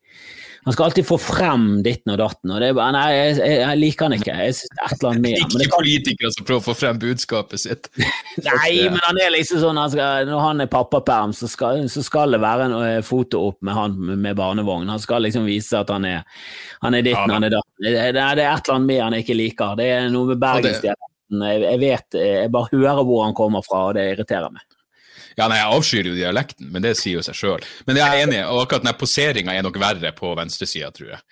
han skal alltid få frem ditten og datten. og det er bare, Nei, jeg, jeg, jeg liker han ikke. Jeg synes det er et eller annet med Ikke kan... politikere som prøver å få frem budskapet sitt. nei, men han er liksom sånn han skal, Når han er pappaperm, så skal, så skal det være en uh, foto opp med han med barnevogn. Han skal liksom vise at han er, han er ditten, ja, han er datten. Det, det, er et eller annet med han ikke liker. Det er noe med bergensdialekten. Jeg, jeg vet, jeg bare hører hvor han kommer fra, og det irriterer meg. Ja, nei, Jeg avskyr jo dialekten, men det sier jo seg sjøl. Men jeg er enig, og akkurat den poseringa er nok verre på venstresida, tror jeg.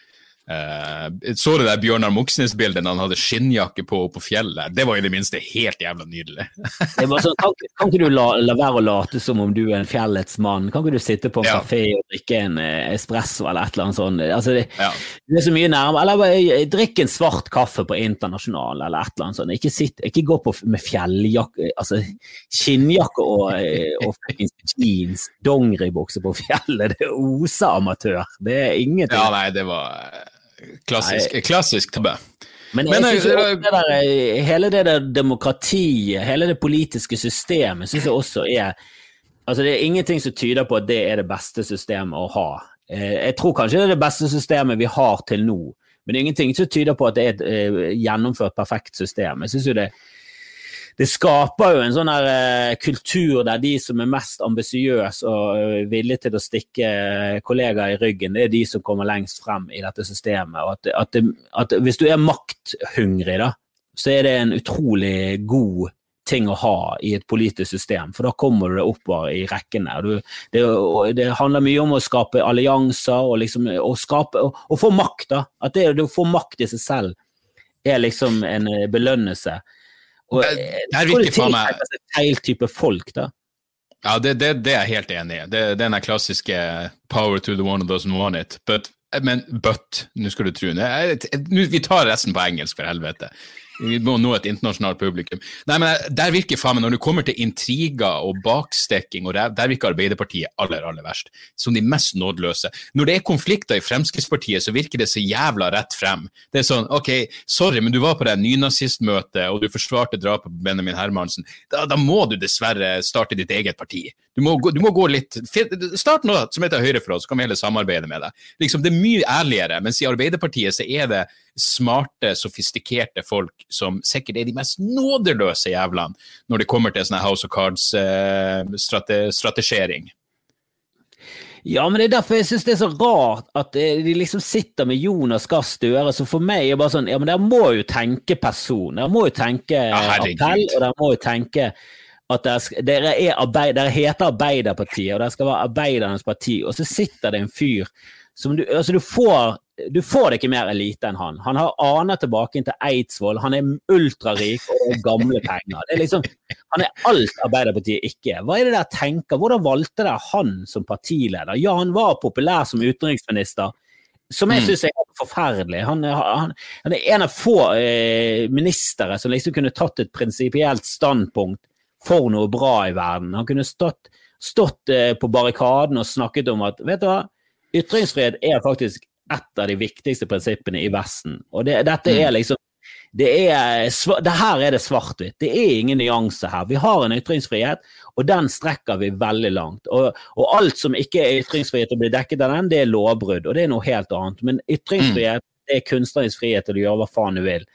Uh, så du det Bjørnar Moxnes-bildet da han hadde skinnjakke på på fjellet? Det var i det minste helt jævla nydelig. det var sånn, kan, kan ikke du la, la, være å late som om du er en fjellets mann? Kan ikke du sitte på en ja. kafé og drikke en eh, espresso eller et eller annet sånt? Altså, det, ja. det, er så mye nærmere. Eller eh, drikk en svart kaffe på internasjonal eller et eller annet sånt. Ikke, sitt, ikke gå på med fjelljakke, altså skinnjakke og, og jeans, dongeribukse på fjellet. Det oser amatør. Det er ingenting. Ja, nei, det var Klassisk, klassisk tabbe. Men, jeg Men synes det der, eh, hele det der demokratiet, hele det politiske systemet, syns jeg også er Altså, det er ingenting som tyder på at det er det beste systemet å ha. Eh, jeg tror kanskje det er det beste systemet vi har til nå, men det er ingenting som tyder på at det er et eh, gjennomført perfekt system. Jeg synes jo det det skaper jo en sånn her uh, kultur der de som er mest ambisiøse og uh, villige til å stikke uh, kollegaer i ryggen, det er de som kommer lengst frem i dette systemet. Og at, at, at hvis du er makthungrig, da, så er det en utrolig god ting å ha i et politisk system, for da kommer du deg oppover i rekkene. Du, det, det, handler mye om å skape allianser og liksom og, skape, og, og få makt. da, At det å få makt i seg selv er liksom en belønnelse. Og det er det for meg. feil type folk, da. Ja, det, det, det, er jeg helt enig i. Det, det er den klassiske 'power to the one who doesn't want it'. But, men but, nå skal du tro Vi tar resten på engelsk, for helvete. Vi må nå et internasjonalt publikum. Nei, men Der virker faen meg, når du kommer til intriger og bakstekking, og der, der virker Arbeiderpartiet aller aller verst. Som de mest nådeløse. Når det er konflikter i Fremskrittspartiet, så virker det så jævla rett frem. Det er sånn OK, sorry, men du var på det nynazistmøtet, og du forsvarte drapet på Benjamin Hermansen. Da, da, må du dessverre starte ditt eget parti. Du må, du må gå litt Start noe som heter Høyre for oss, så kan vi heller samarbeide med deg. Liksom, det er mye ærligere, mens i Arbeiderpartiet så er det smarte, sofistikerte folk som sikkert er de mest nådeløse jævlene når det kommer til sånne House of Cards-strategering. Eh, ja, men det er derfor jeg syns det er så rart at eh, de liksom sitter med Jonas Gahr Støre, som for meg er bare sånn Ja, men dere må jo tenke person. Dere må jo tenke ja, appell, og dere må jo tenke at dere, dere, arbeid, dere, heter Arbeiderpartiet, og dere skal være arbeidernes parti, og så sitter det en fyr som du Altså, du får du får det ikke mer elite enn han. Han har aner tilbake til Eidsvoll, han er ultrarik og er gamle penger. Det er liksom, han er alt Arbeiderpartiet ikke Hva er det dere tenker? Hvordan valgte dere han som partileder? Ja, han var populær som utenriksminister, som jeg mm. syns er forferdelig. Han, han, han, er en av få eh, ministre som liksom kunne tatt et prinsipielt standpunkt for noe bra i verden. Han kunne stått, stått eh, på barrikaden og snakket om at vet du hva, ytringsfrihet er faktisk et av de viktigste prinsippene i Vesten. Og det, dette er mm. liksom det, er, det her er det svart-hvitt. Det er ingen nyanse her. Vi har en ytringsfrihet, og den strekker vi veldig langt. Og, og alt som ikke er ytringsfrihet og blir dekket av den, det er lovbrudd, og det er noe helt annet. Men ytringsfrihet det er kunstnerisk frihet til å gjøre hva faen du vil.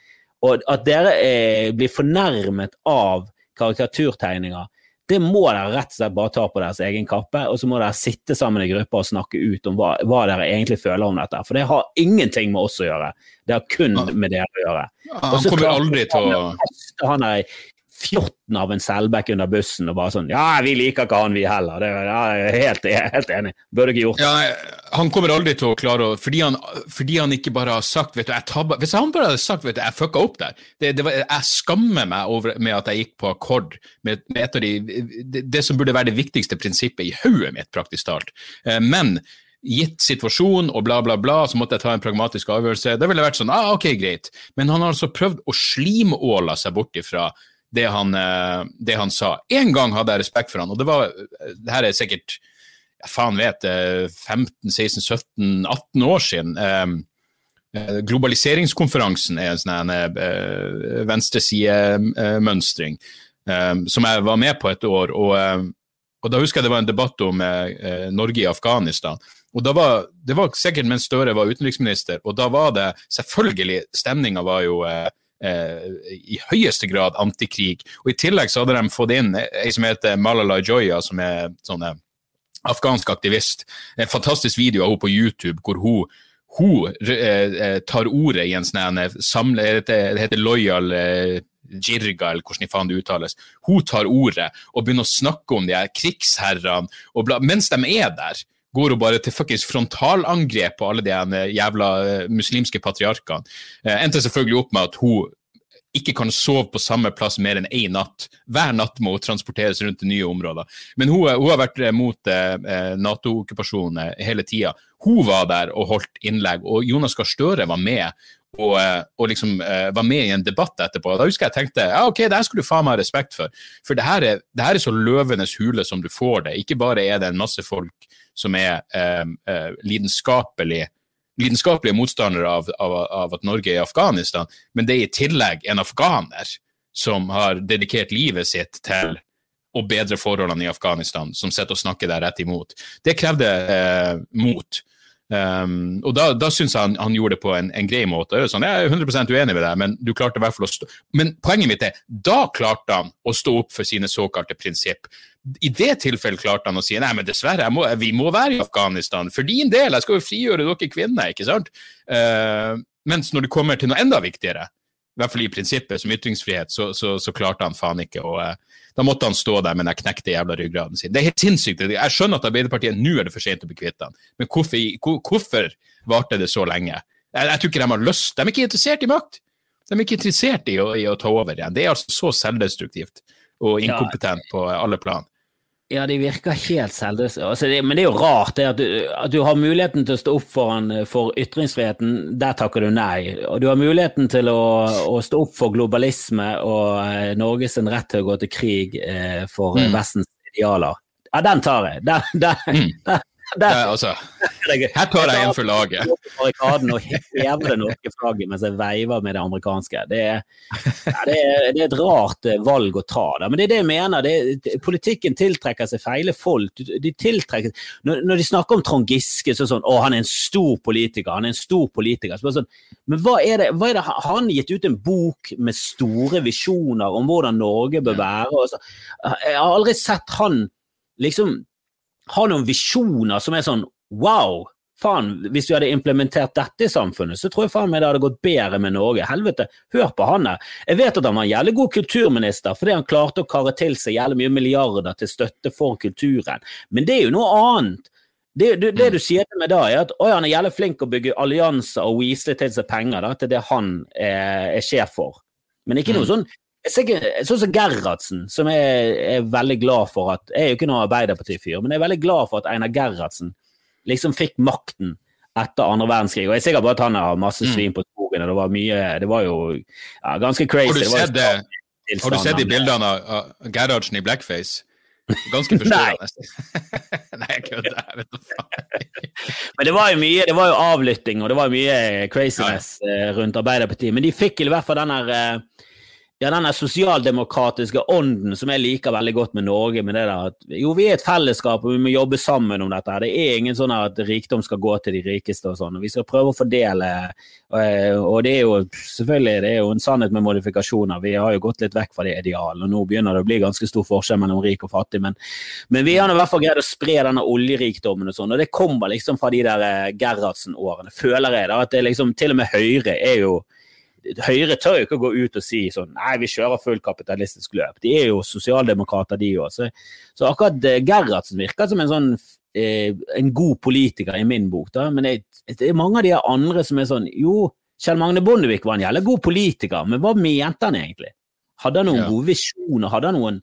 Og at dere er, blir fornærmet av karikaturtegninger, det må dere rett og slett bare ta på deres egen kappe, og så må dere sitte sammen i grupper og snakke ut om hva, hva dere egentlig føler om dette. For det har ingenting med oss å gjøre, det har kun med dere å gjøre. Han kommer aldri til å Han er fjotten av en Selbekk under bussen og bare sånn Ja, vi liker ikke han, vi heller. Det, ja, jeg er helt, helt enig. Burde ikke gjort det. Ja, han kommer aldri til å klare å fordi fordi han ikke bare har sagt vet du, jeg tabba, Hvis han bare hadde sagt vet du, jeg fucka opp der det, det var, Jeg skammer meg over med at jeg gikk på akkord med, med et av de det, som burde være det viktigste prinsippet i hodet mitt, praktisk talt. Eh, men gitt situasjon og bla, bla, bla, så måtte jeg ta en pragmatisk avgjørelse. Det ville vært sånn, ah, ok, greit. Men han har altså prøvd å slimåle seg bort ifra det han, eh, det han sa. En gang hadde jeg respekt for han, og det var det her er sikkert jeg faen vet 15-16-17-18 år siden. Eh, eh, globaliseringskonferansen er en sånn venstresidemønstring som jeg var med på et år. og og Da husker jeg det var en debatt om eh, Norge i Afghanistan. og da var, Det var sikkert mens Støre var utenriksminister, og da var det selvfølgelig Stemninga var jo eh, Eh, i høyeste grad antikrig. Og I tillegg så hadde de fått inn ei som heter Malala Joya, som er sånn eh, afghansk aktivist. En fantastisk video av henne på YouTube hvor hun, hun eh, tar ordet i en sånn. Det heter Loyal eh, Jirga, eller hvordan faen det uttales. Hun tar ordet og begynner å snakke om de her krigsherrene, mens de er der går hun bare til fuckings frontalangrep på alle de eh, jævla uh, muslimske patriarkene. Uh, endte selvfølgelig opp med at hun ikke kan sove på samme plass mer enn én natt. Hver natt må hun transporteres rundt til nye områder. Men hun, hun har vært mot eh, Nato-okkupasjonen hele tida. Hun var der og holdt innlegg, og Jonas Gahr Støre var med. Og, og liksom uh, var med i en debatt etterpå. Da husker jeg tenkte ja, ok, det her skal du faen meg ha respekt for. For det her, er, det her er så løvenes hule som du får det. Ikke bare er det en masse folk som er eh, lidenskapelig lidenskapelige motstandere av, av, av, at Norge er i Afghanistan, men det er i tillegg en afghaner som har dedikert livet sitt til å bedre forholdene i Afghanistan, som sitter og snakker der rett imot. Det krevde eh, mot. Um, og da, da syns jeg han, han, gjorde det på en, en grei måte. Sånn, jeg er 100% uenig med deg, men du klarte i hvert fall å stå Men poenget mitt er, da klarte han å stå opp for sine såkalte prinsipp. I det tilfellet klarte han å si nei, men dessverre, må, vi må være i Afghanistan for din del, jeg skal jo frigjøre dere kvinner, ikke sant? Uh, mens når det kommer til noe enda viktigere, i hvert fall i prinsippet som ytringsfrihet, så, så, så klarte han faen ikke å uh, Da måtte han stå der med den knekte jævla ryggraden sin. Det er helt sinnssykt. Jeg skjønner at Arbeiderpartiet nå er det for sent å bli kvitt han, men hvorfor, hvorfor varte det så lenge? Jeg, jeg, tror ikke de har lyst. De er ikke interessert i makt. De er ikke interessert i å, i å ta over igjen. Det er altså så selvdestruktivt og inkompetent på alle plan. Ja, de virker helt selvløse. Altså, men det er jo rart det at, du, at du har muligheten til å stå opp for, for ytringsfriheten, der takker du nei. Og du har muligheten til å, å stå opp for globalisme og eh, Norges rett til å gå til krig eh, for mm. Vestens idealer. Ja, den tar jeg. Den, den, mm. den, Der, altså, her tar jeg en for laget. og hever det norske flagget mens jeg veiver med det amerikanske. Det er, ja, det er, det er et rart eh, valg å ta. Da. Men det er det jeg mener. Det, politikken tiltrekker seg feile folk. De tiltrekker, når, når de snakker om Trond Giske, så sånn Å, han er en stor politiker. Han er en stor politiker. Sånn, men hva er, det, hva er det? Har han gitt ut en bok med store visjoner om hvordan Norge bør være? Så, jeg har aldri sett han liksom har noen visjoner som er sånn wow, faen, hvis vi hadde implementert dette i samfunnet, så tror jeg faen meg det hadde gått bedre med Norge. Helvete, hør på han der. Jeg vet at han var en jævlig god kulturminister fordi han klarte å karre til seg jævlig mye milliarder til støtte for kulturen, men det er jo noe annet. Det, det, det du sier til meg da, er at å, han er jævlig flink å bygge allianser og weasle til seg penger da, til det han er, er sjef for. Men ikke noe mm. sånn Sånn som Gerhardsen, som jeg er veldig glad for at Jeg er jo ikke noen Arbeiderparti-fyr, men jeg er veldig glad for at Einar Gerhardsen liksom fikk makten etter andre verdenskrig. Og jeg er sikker på at han har masse mm. svin på skogen, og det var mye Det var jo ja, ganske crazy. Har du sett, det, har du sett de bildene av, Gerhardsen i blackface? Ganske forstyrrende. Nei. jeg kødder. Jeg vet da Men det var jo mye det var jo avlytting, og det var mye craziness ja. Eh, rundt Arbeiderpartiet. Men de fikk i hvert fall den der eh, ja, denne sosialdemokratiske ånden som jeg liker veldig godt med Norge. med det der at Jo, vi er et fellesskap, og vi må jobbe sammen om dette. Det er ingen sånn at rikdom skal gå til de rikeste og sånn. Vi skal prøve å fordele. Og det er jo selvfølgelig det er jo en sannhet med modifikasjoner. Vi har jo gått litt vekk fra det idealet, og nå begynner det å bli ganske stor forskjell mellom rik og fattig. Men, men vi har i hvert fall greid å spre denne oljerikdommen og sånn, og det kommer liksom fra de der eh, Gerhardsen-årene, føler jeg. da, at det liksom Til og med Høyre er jo Høyre tør jo ikke å gå ut og si sånn nei, vi kjører full kapitalistisk løp. De er jo sosialdemokrater, de òg. Så, så, akkurat eh, Gerhardsen virker som en sånn eh, en god politiker i min bok. da, Men det, det er mange av de andre som er sånn jo, Kjell Magne Bondevik var en jævlig god politiker, men hva mente han egentlig? Hadde han noen ja. gode visjoner? Hadde han noen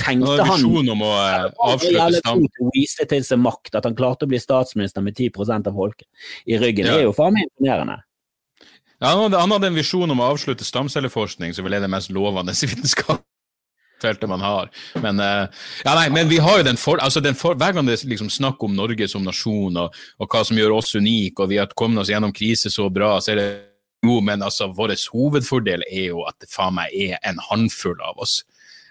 Tenkte han om å uh, avslutte stam? Viste til seg makt, at han klarte å bli statsminister med 10% av folket i ryggen. Ja. Det er jo faen meg imponerende. Ja, han, hadde, en visjon om å avslutte stamcelleforskning, som vel er det mest lovende vitenskapsfeltet man har. Men, uh, ja, nei, men vi har jo den for, altså den for, Hver gang det er liksom snakk om Norge som nasjon, og, og, hva som gjør oss unike, og vi har kommet oss gjennom krise så bra, så er det jo, men altså, vår hovedfordel er jo at det faen meg er en håndfull av oss.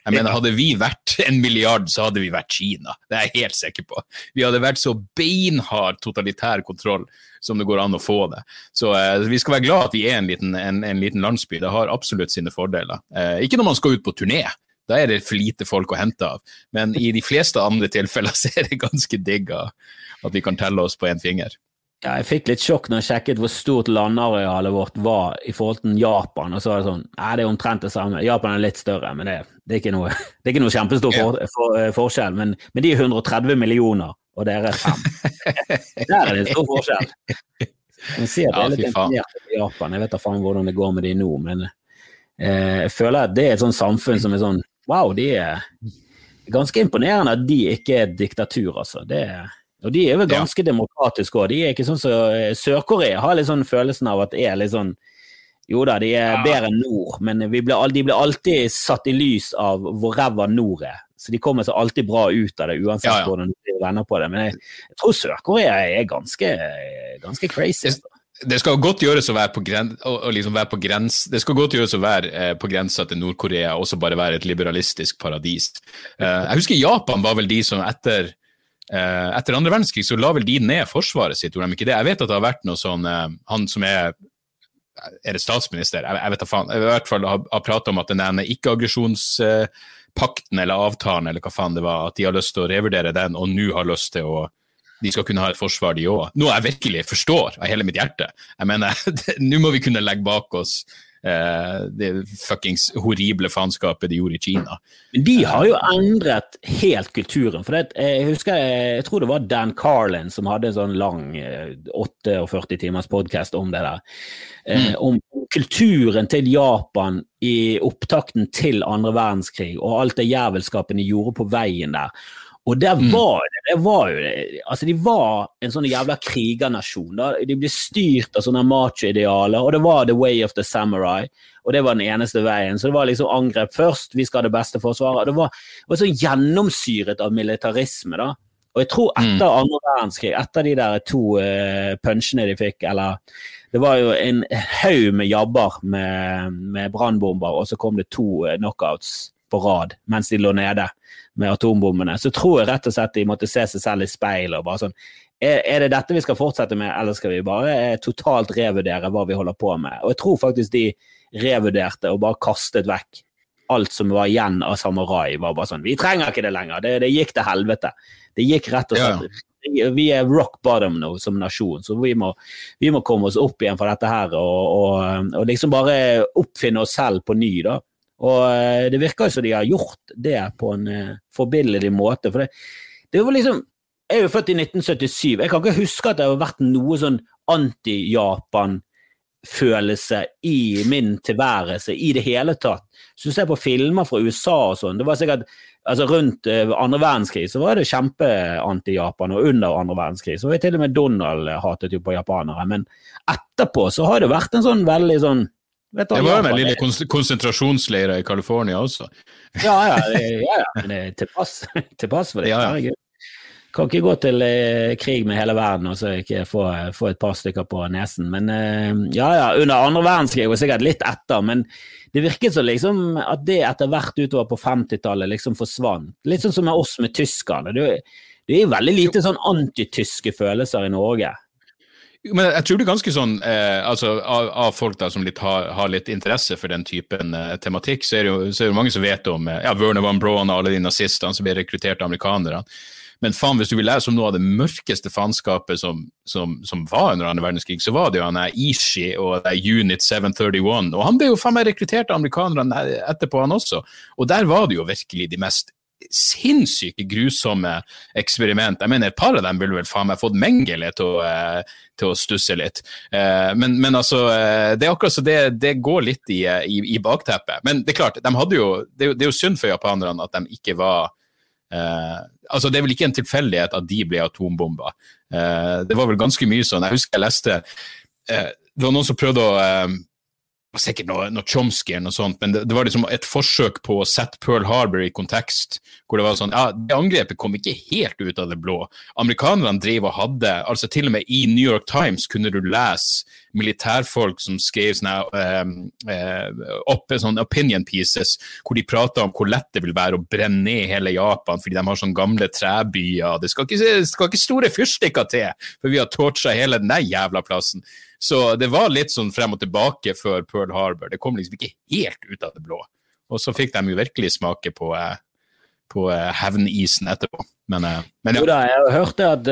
Jeg mener, Hadde vi vært en milliard, så hadde vi vært Kina. Det er jeg helt sikker på. Vi hadde vært så beinhard totalitær kontroll som det går an å få det. Så eh, vi skal være glad at vi er en liten, en, en liten landsby. Det har absolutt sine fordeler. Eh, ikke når man skal ut på turné. Da er det for lite folk å hente av. Men i de fleste andre tilfeller så er det ganske digg at vi kan telle oss på én finger. Ja, jeg fikk litt sjokk når jeg sjekket hvor stort landarealet vårt var i forhold til Japan. og så var Det sånn, nei, det er omtrent det samme. Japan er litt større, men det, det, er, ikke noe, det er ikke noe kjempestor for, for, eh, forskjell. Men, men, de er 130 millioner, og dere er fem. Der er det en stor forskjell. Jeg ser at det er litt imponert i Japan. Jeg vet da faen hvordan det går med de nå, men eh, jeg føler at det er et sånt samfunn som er sånn Wow, de er ganske imponerende at de ikke er et diktatur, altså. Det er og de er vel ganske ja. demokratiske òg. Sånn som så, eh, Sør-Korea har litt sånn følelsen av at det er litt sånn Jo da, de er ja. bedre enn nord, men ble, de blir alltid satt i lys av hvor ræva nord er. Så de kommer seg alltid bra ut av det, uansett ja, hvordan de vender på det. Men jeg, jeg tror Sør-Korea er ganske, ganske crazy. Det, det skal godt gjøres å være på, gren, å, å liksom være på grens, det skal godt gjøres å være eh, på grensa til Nord-Korea, også bare være et liberalistisk paradis. Uh, jeg husker Japan var vel de som etter Eh, etter andre verdenskrig så la vel de ned forsvaret sitt, gjorde de ikke det? Jeg vet at det har vært noe sånn eh, Han som er Er det statsminister? Jeg, jeg vet da faen. Jeg i hvert fall har, har prata om at den ikke-aggresjonspakten eller avtalen eller hva faen det var, at de har lyst til å revurdere den, og nå har lyst til å de skal kunne ha et forsvar, de òg. Noe jeg virkelig forstår av hele mitt hjerte. Jeg mener, Nå må vi kunne legge bak oss Eh, det fuckings horrible faenskapet de gjorde i Kina. Men de har jo endret helt kulturen. for det, Jeg husker, jeg tror det var Dan Carlin som hadde en sånn lang 48 eh, timers podkast om det der. Eh, mm. Om kulturen til Japan i opptakten til andre verdenskrig og alt det jævelskapen de gjorde på veien der. Og der mm. var det, det var jo altså De var en sånn jævla krigernasjon. Da. De ble styrt av sånne macho-idealer, og det var the way of the samurai. Og det var den eneste veien. Så det var liksom angrep først, vi skal ha det beste forsvaret. Det var, det var så gjennomsyret av militarisme. da. Og jeg tror etter andre verdenskrig, etter de der to uh, punchene de fikk, eller det var jo en haug med jabber med, med brannbomber, og så kom det to knockouts på rad mens de lå nede med atombombene. Så tror jeg rett og slett de måtte se seg selv i speilet og bare sånn er, er det dette vi skal fortsette med, eller skal vi bare totalt revurdere hva vi holder på med? Og jeg tror faktisk de revurderte og bare kastet vekk alt som var igjen av samurai. var bare sånn, Vi trenger ikke det lenger. Det, det gikk til helvete. Det gikk rett og slett ja. Vi er rock bottom nå som nasjon, så vi må, vi må komme oss opp igjen fra dette her og, og, og, liksom bare oppfinne oss selv på ny. da. Og eh, det virker jo som de har gjort det på en uh, forbilledlig måte. for det, det var liksom Jeg er jo født i 1977. Jeg kan ikke huske at det har vært noe sånn anti-Japan følelse i min tilværelse i det hele tatt. Du ser på filmer fra USA og sånn, det var sikkert altså Rundt uh, andre verdenskrig så var det kjempe-anti-Japan, og under andre verdenskrig så var til og med Donald hatet jo på japanere. Men etterpå så har det vært en sånn veldig sånn Det var jo en lille konsentrasjonsleire i California også. Ja, ja, det, ja, ja. men det tilpass, tilpass for det. Ja, ja. Kan ikke gå til eh, krig med hele verden og så ikke få, få, et par stykker på nesen. Men eh, ja, ja, under andre verdenskrig og sikkert litt etter. Men det virket som liksom at det etter hvert utover på 50-tallet liksom forsvant. Litt sånn som med oss med tyskerne. Det, det er veldig lite sånn antityske følelser i Norge. Men jeg tror det er ganske sånn, eh, altså av, av, folk da som litt har, har, litt interesse for den typen eh, tematikk, så er, det jo, så er det mange som vet om eh, ja, Werner van Braun og alle de nazistene som ble rekruttert av amerikanerne. Men faen, hvis du vil lese om noe av det mørkeste faenskapet som, som, som, var under annen verdenskrig, så var det jo han Ishi og Unit 731. Og han ble jo faen meg rekruttert av amerikanerne etterpå, han også. Og der var det jo virkelig de mest sinnssyke grusomme eksperiment. Jeg mener, Et par av dem ville vel faen meg fått Mengele til uh, til å stusse litt. Uh, men, men, altså, uh, det er akkurat så det, det går litt i, i, i, bakteppet. Men det er klart, de hadde jo, det, det er jo synd for japanerne at de ikke var Uh, altså Det er vel ikke en tilfeldighet at de ble atombomba. Uh, det var vel ganske mye sånn. Jeg husker jeg leste uh, Det var noen som prøvde å sikkert noe, noe Chomsky eller noe sånt, men det, det, var liksom et forsøk på å sette Pearl Harbor i kontekst. Hvor det var sånn Ja, det angrepet kom ikke helt ut av det blå. Amerikanerne drev og hadde altså Til og med i New York Times kunne du lese militærfolk som skrev sånne um, uh, opp, sånne opinion pieces hvor de prata om hvor lett det vil være å brenne ned hele Japan fordi de har sånne gamle trebyer. Det skal ikke, det skal ikke store fyrstikker til, for vi har torcha hele den jævla plassen. Så det var litt sånn frem og tilbake før Pearl Harbor. Det kom liksom ikke helt ut av det blå. Og så fikk de jo virkelig smake på, eh, på eh, hevnisen etterpå. Men, eh, men ja. Jo da, jeg hørte at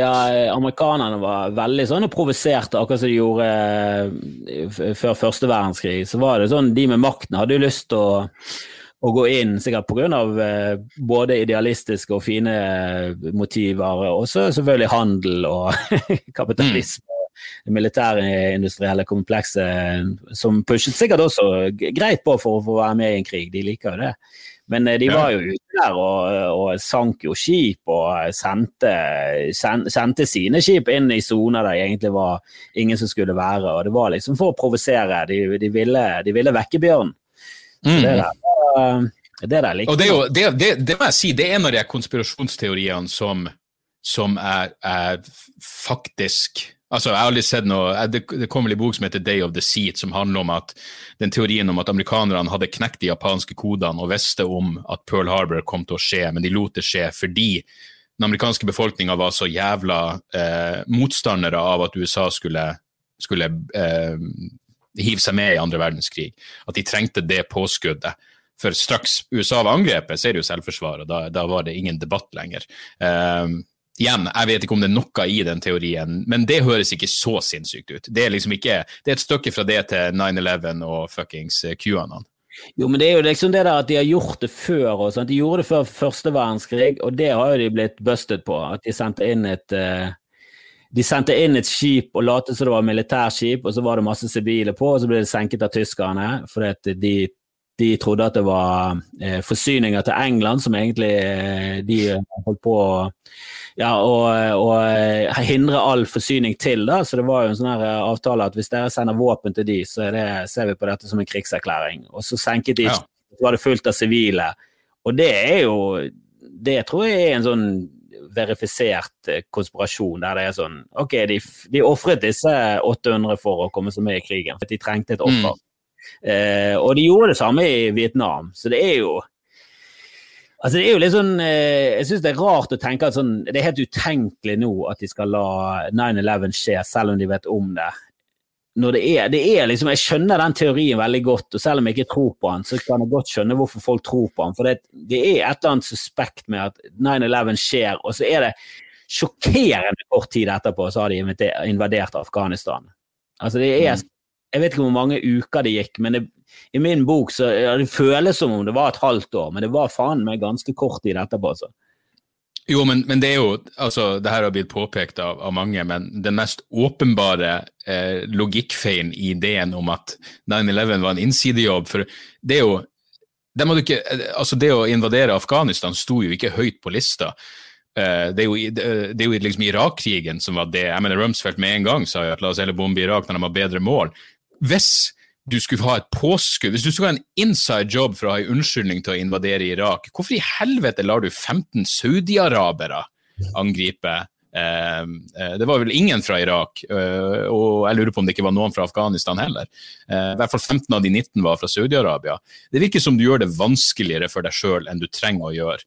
ja, amerikanerne var veldig sånn og provoserte, akkurat som de gjorde før første verdenskrig. Så var det sånn, de med makten hadde jo lyst til å å gå inn, sikkert pga. Eh, både idealistiske og fine motiver, og selvfølgelig handel og kapitalisme. Mm det militærindustrielle komplekset som pushet sikkert også greit på for å få være med i en krig. De liker jo det. Men eh, de var jo ute der og, og sank jo skip og sendte, sendte sine skip inn i soner der egentlig var ingen som skulle være. Og det var liksom for å provosere. De, de, ville, de ville vekke bjørnen. Så det mm. der det der likte Og det, jo, det, det, det, må jeg si, det er en av de konspirasjonsteoriene som, som er, er faktisk Altså, jeg har aldri sett noe, Det, det kom en bok som heter Day of the Seat, som handler om at den teorien om at amerikanerne hadde knekt de japanske kodene og visste om at Pearl Harbor kom til å skje, men de lot det skje fordi den amerikanske befolkninga var så jævla eh, motstandere av at USA skulle, skulle eh, hive seg med i andre verdenskrig. At de trengte det påskuddet. For straks USA var angrepet, så er det jo selvforsvar, og da, da var det ingen debatt lenger. Um, Igjen, jeg vet ikke om det er noe i den teorien, men det høres ikke så sinnssykt ut. Det er liksom ikke, det er et stykke fra det til 9-11 og fuckings eh, QAnon. Jo, men det er jo liksom det der at de har gjort det før. og sånt. De gjorde det før første verdenskrig, og det har jo de blitt busted på. At de sendte inn et uh, de sendte inn et skip og lot som det var militærskip, og så var det masse sivile på, og så ble det senket av tyskerne fordi de, de trodde at det var eh, forsyninger til England som egentlig eh, de holdt på å ja, og, og, eh, hindre all forsyning til. da, så Det var jo en sånn her eh, avtale at hvis dere sender våpen til de, så det, ser vi på dette som en krigserklæring. Og så senket de, ja. så var det fullt av sivile. Og det er jo Det tror jeg er en sånn verifisert eh, konspirasjon der det er sånn Ok, de, de ofret disse 800 for å komme seg med i krigen, for de trengte et offer. Mm. Eh, og de gjorde det samme i Vietnam, så det er jo Altså det er jo litt sånn, eh, Jeg syns det er rart å tenke at sånn, det er helt utenkelig nå at de skal la 9-11 skje, selv om de vet om det når det er, det er liksom, Jeg skjønner den teorien veldig godt, og selv om jeg ikke tror på den, så kan jeg godt skjønne hvorfor folk tror på den. For det, det er et eller annet suspekt med at 9-11 skjer, og så er det sjokkerende kort tid etterpå så har de invadert Afghanistan. Altså det er, mm. Jeg vet ikke hvor mange uker det gikk, men det, i min bok så ja, det føles som om det var et halvt år, men det var faen meg ganske kort tid etterpå. altså. Jo, men, men, det er jo altså, Det her har blitt påpekt av, av mange, men den mest åpenbare eh, logikkfeilen i ideen om at 9-11 var en innsidejobb For det er jo det, ikke, altså det å invadere Afghanistan sto jo ikke høyt på lista. Uh, det er jo, det, det er jo liksom Irak-krigen som var det. Jeg mener Rumsfeldt med en gang sa jo at la oss heller bombe Irak når de har bedre mål. Hvis du skulle ha et påskudd, hvis du skulle ha en inside job for å ha en unnskyldning til å invadere Irak, hvorfor i helvete lar du 15 saudiarabere angripe det var vel ingen fra Irak, eh, og jeg lurer på om det ikke var noen fra Afghanistan heller. Eh, I hvert fall 15 av de 19 var fra Saudi-Arabia. Det virker som du gjør det vanskeligere for deg sjøl enn du trenger å gjøre.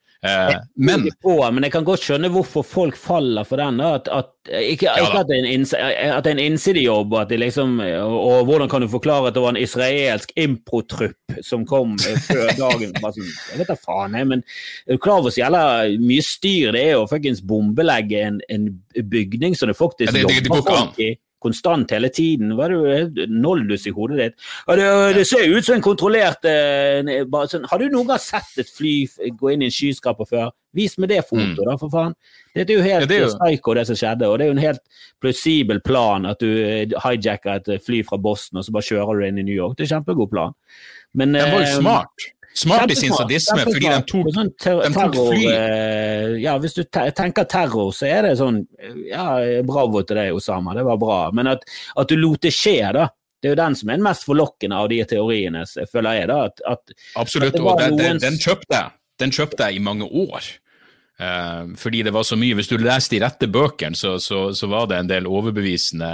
Men, på, men jeg kan godt skjønne hvorfor folk faller for den. At, at, ikke, ikke at, det er en innsidejobb, liksom, og, hvordan kan du forklare at det var en israelsk improtrupp som kom før dagen? Jeg vet da faen, jeg, men er du klar over så jævla mye styr det er å fuckings bombelegge en, en bygning som det faktisk ja, det, det går ikke konstant hele tiden. Hva er det noldus i hodet ditt? Det, det, ser ut som en kontrollert eh, sånn, Har du noen gang sett et fly gå inn i en skyskraper før? Vis meg det fotoet, mm. da, for faen. Det er jo helt ja, det er jo... psycho, det som skjedde. Og det er jo en helt plausibel plan at du eh, hijacker et fly fra Boston og så bare kjører du inn i New York. Det er en kjempegod plan. Men, Den var jo eh, smart. Smart i sin sadisme, fordi de tok, sånn de tok fly. Eh, ja, hvis du tenker terror, så er det sånn Ja, bravo til deg, Osama, det var bra. Men at, at du lot det skje, da. Det er jo den som er den mest forlokkende av de teoriene, føler jeg. da. At, at, Absolutt, og den, den, den, kjøpte jeg. Den kjøpte jeg i mange år. Uh, fordi det var så mye. Hvis du leste de rette bøkene, så, så, så var det en del overbevisende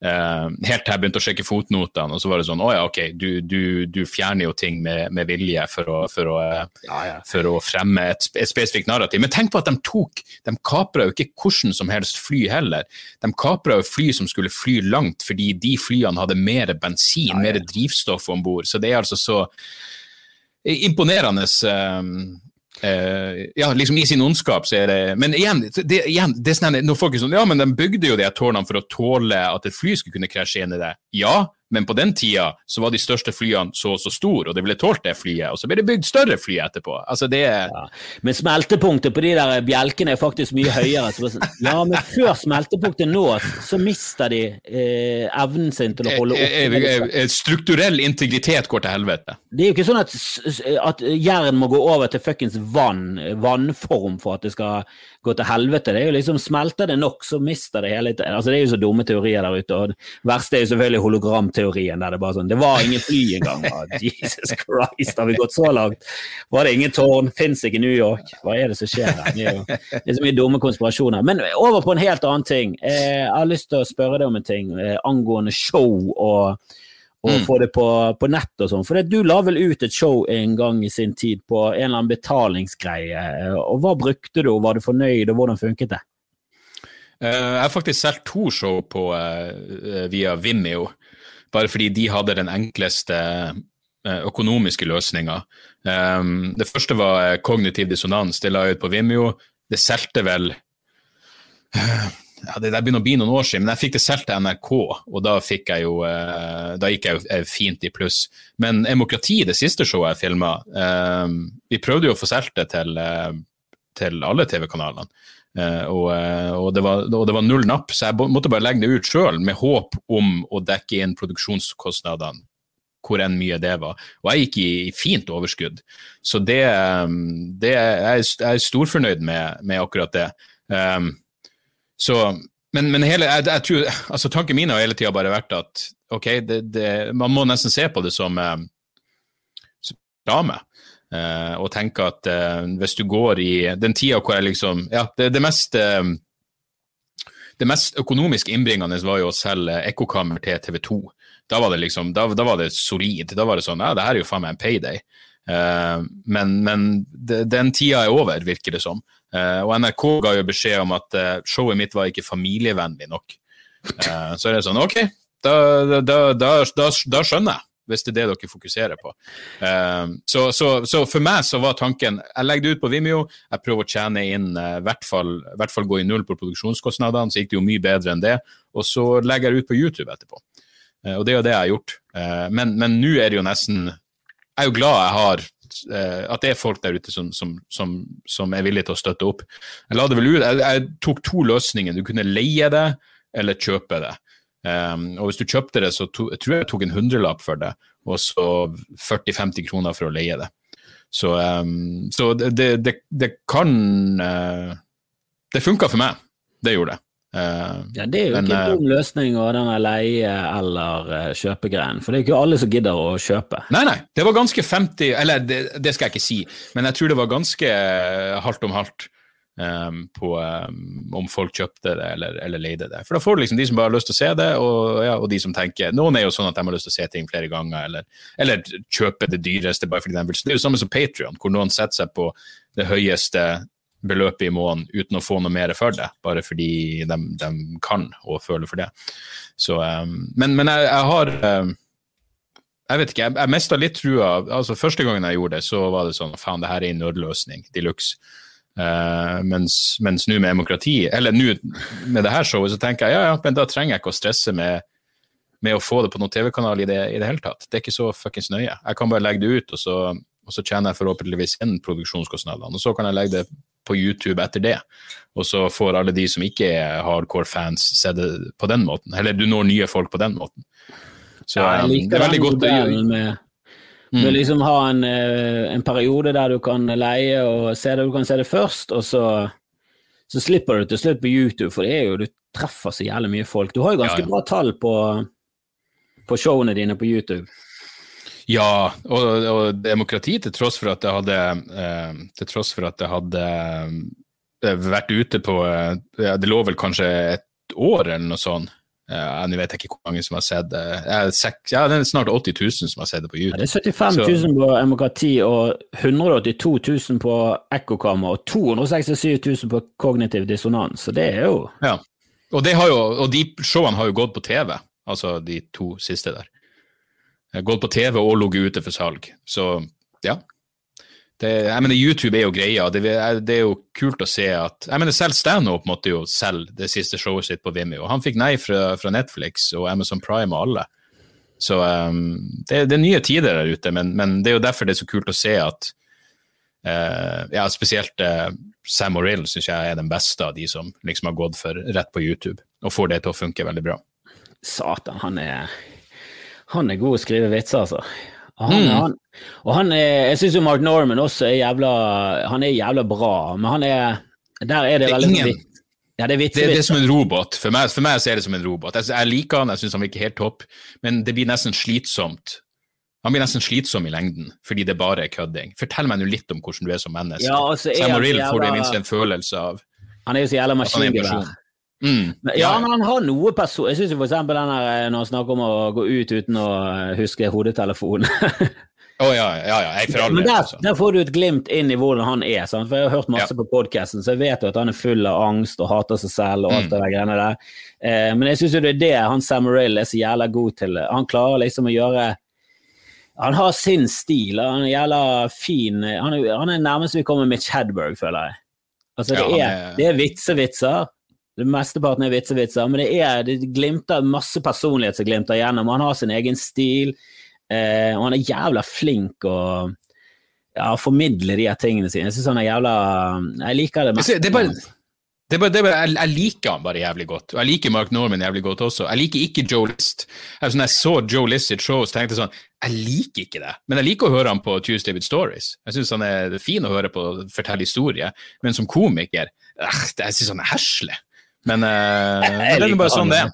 helt til jeg begynte å sjekke fotnotene, og så var det sånn Å ja, ok, du, du, du fjerner jo ting med, med vilje for å, for, å, ja, ja. for å, fremme et, et, spesifikt narrativ. Men tenk på at de tok De kapra jo ikke hvordan som helst fly heller. De kapra jo fly som skulle fly langt, fordi de flyene hadde mer bensin, ja, mer drivstoff om bord. Så det er altså så imponerende uh, Uh, ja, liksom I sin ondskap så er det Men igjen, det, igjen, det sånn, når folk er sånn Ja, men de bygde jo de tårnene for å tåle at et fly skulle kunne krasje inn i det. Ja, men på den tida så var de største flyene så og så store, og det ville tålt det flyet. Og så ble det bygd større fly etterpå. Altså det ja. Men smeltepunktet på de der bjelkene er faktisk mye høyere. Ja, men før smeltepunktet nås, så mister de eh, evnen sin til å holde opp. Eh, eh, eh, strukturell integritet går til helvete. Det er jo ikke sånn at, at jern må gå over til fuckings vann, vannform for at det skal gå til helvete. Det er jo liksom Smelter det nok, så mister det hele Altså Det er jo så dumme teorier der ute. og Det verste er jo selvfølgelig hologramteorien, der det bare sånn Det var ingen fly engang! Jesus Christ, har vi gått så langt? Var det ingen tårn? Fins ikke New York? Hva er det som skjer her? Det er jo det er så mye dumme konspirasjoner. Men over på en helt annen ting. Eh, jeg har lyst til å spørre deg om en ting eh, angående show og og mm. få det på, på nett og sånn. For du la vel ut et show en gang i sin tid på en eller annen betalingsgreie. og Hva brukte du, var du fornøyd, og hvordan funket det? Uh, jeg har faktisk solgt to show på, uh, via Vimeo, bare fordi de hadde den enkleste uh, økonomiske løsninga. Um, det første var kognitiv dissonans. Det la jeg ut på Vimeo. Det solgte vel ja, det begynner å bli noen år siden, men jeg fikk det selv til NRK, og da, fikk jeg jo, eh, da gikk jeg jo eh, fint i pluss. Men Demokrati, det siste showet jeg filma, eh, vi prøvde jo å få solgt det til, til alle TV-kanalene. Og, og, det var, og, det var, null napp, så jeg måtte bare legge det ut sjøl, med håp om å dekke inn produksjonskostnadene, hvor enn mye det var. Og jeg gikk i, fint overskudd. Så det, det jeg er storfornøyd med, med akkurat det. Um, så, men, men hele, jeg, jeg tror, altså tanken min har hele tida bare vært at ok, det, det, man må nesten se på det som eh, reklame. Uh, og tenker at uh, hvis du går i den tida hvor jeg liksom Ja, det, det mest uh, det mest økonomisk innbringende var jo å selge ekkokammer til TV 2. Da var det liksom, da, da, var det solid. Da var det sånn ja, det her er jo faen meg en payday. men, men de, den tida er over, virker det som. og NRK ga jo beskjed om at showet mitt var ikke familievennlig nok. så er det sånn, OK, da, da, da, skjønner jeg hvis det er det dere fokuserer på. Uh, så, så, så, for meg så var tanken jeg legger det ut på Vimeo, jeg prøver å tjene inn i uh, hvert, hvert, fall, gå i null på produksjonskostnadene, så gikk det jo mye bedre enn det. Og så legger jeg det ut på YouTube etterpå. Uh, og det er jo det jeg har gjort. Eh, men nå er det jo nesten Jeg er jo glad jeg har at det er folk der ute som, som, som, som, er villige til å støtte opp. Jeg, la det vel ut, jeg, jeg tok to løsninger. Du kunne leie det eller kjøpe det. Um, og hvis du kjøpte det, så to, jeg tror jeg tok en hundrelapp for det, og så 40-50 kroner for å leie det. Så, um, så det, det, det, kan uh, Det funka for meg. Det gjorde det. Uh, ja, Det er jo men, ikke en eh, dum løsning å denne leie- eller uh, kjøpegreien, for det er ikke alle som gidder å kjøpe. Nei, nei, det var ganske 50 Eller det, det skal jeg ikke si, men jeg tror det var ganske halvt om halvt. Um, på um, om folk kjøpte det eller, eller, leide det. For da får du liksom de som bare har lyst til å se det, og, ja, og, de som tenker Noen er jo sånn at de har lyst til å se ting flere ganger, eller, eller kjøpe det dyreste bare fordi de vil. Det er jo samme som Patrion, hvor noen setter seg på det høyeste beløpet i måneden uten å få noe mer for det, bare fordi de, de kan og føler for det. Så, um, men, men jeg, jeg har jeg vet ikke, jeg, jeg mista litt trua. altså Første gangen jeg gjorde det, så var det sånn faen, det her er en nødløsning de luxe. Uh, mens, nå med demokrati, eller nå med det her showet, så tenker jeg ja, ja, men da trenger jeg ikke å stresse med, med å få det på noen TV-kanal i, det, i det hele tatt. Det er ikke så fuckings nøye. Jeg kan bare legge det ut, og så, og så tjener jeg forhåpentligvis inn produksjonskostnadene. Og så kan jeg legge det på YouTube etter det. Og så får alle de som ikke er hardcore fans, se det på den måten. Eller du når nye folk på den måten. Så ja, liker det er veldig godt å gjøre. Mm. Du liksom ha en, eh, en, periode der du kan leie og se det, du kan se det først, og så, så slipper du til slutt på YouTube, for det jo, du treffer så jævlig mye folk. Du har jo ganske ja, ja. bra tall på, på showene dine på YouTube. Ja, og, og, demokrati, til tross for at jeg hadde eh, Til tross for at jeg hadde eh, vært ute på eh, Det lå vel kanskje et år eller noe sånt Uh, Nå vet jeg ikke hvor mange som har sett det. Ja, det er snart 80 000 som har sett det på YouTube. Ja, det er 75 000 så. på Demokrati og 182 000 på Ekkokammer og 267 000 på Kognitiv dissonans, så det er jo Ja, og, jo, og de showene har jo gått på TV, altså de to siste der. Gått på TV og ligget ute for salg, så ja. Det, jeg mener, YouTube er jo greia. Det, det, er jo kult å se at jeg mener, Selv standup måtte jo selge det siste showet sitt på Vimeo. Han fikk nei fra, fra Netflix og Amazon Prime og alle. Så um, det, det, er nye tider der ute, men, men, det er jo derfor det er så kult å se at uh, ja, Spesielt uh, Sam Orill syns jeg er den beste av de som liksom har gått for rett på YouTube, og får det til å funke veldig bra. Satan, han er, han er god å skrive vitser, altså. Han, mm. han, og han er, jeg syns jo Mark Norman også er jævla Han er jævla bra, men han er Der er det, det er veldig ingen, ja, det, er vits, det, det, er som en robot. For meg, for meg så er det som en robot. Jeg, jeg liker han, jeg syns han virker helt topp, men det blir nesten slitsomt. Han blir nesten slitsom i lengden, fordi det bare er kødding. Fortell meg nå litt om hvordan du er som menneske. Ja, altså, Sam Rill får du i minst en følelse av Han er jo så jævla maskingevær. Mm. Ja, ja, men han har noe person... Jeg syns f.eks. eh, når han snakker om å gå ut uten å eh, huske hodetelefonen. Oh, ja, ja, ja, jeg for Men der, der, får du et glimt inn i hvordan han er. Sant? For Jeg har hørt masse ja. på podkasten, så jeg vet jo at han er full av angst og hater seg selv. og alt mm. det der greiene der. Eh, men jeg syns jo det er det han Sam Morrill er så jævla god til. Han klarer liksom å gjøre Han har sin stil, han er jævla fin. Han er, han er nærmest vi kommer Mitch Hedberg, føler jeg. Altså, det, ja, er, er, er vitsevitser. Det Mesteparten er vitsevitser, men det er det glimter masse personlighet som glimter gjennom. Han har sin egen stil, eh, og han er jævla flink og ja, formidle de her tingene sine. Jeg synes han er jævla Jeg liker det mest. Det bare, det bare, det bare, jeg, jeg, liker han bare jævlig godt, og jeg liker Mark Norman jævlig godt også. Jeg liker ikke Joe List. Jeg, sånn, jeg så Joe List sitt show, så tenkte sånn Jeg liker ikke det, men jeg liker å høre han på Tuesday with Stories. Jeg syns han er fin å høre på fortelle historier, men som komiker øh, Jeg syns han er heslig. Men uh, det er bare sånn det er.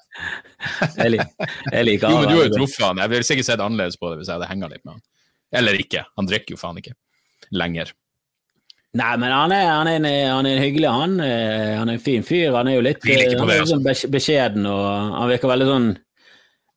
jeg, liker, jeg liker Jo, men du har jo truffet han. Jeg ville sikkert sett annerledes på det hvis jeg hadde henga litt med han. Eller ikke. Han drikker jo faen ikke. lenger. Nei, men han er, han er, en, han er en hyggelig, han. Eh, han er en fin fyr. Han er jo litt han det, er altså. sånn beskjeden, og han virker veldig sånn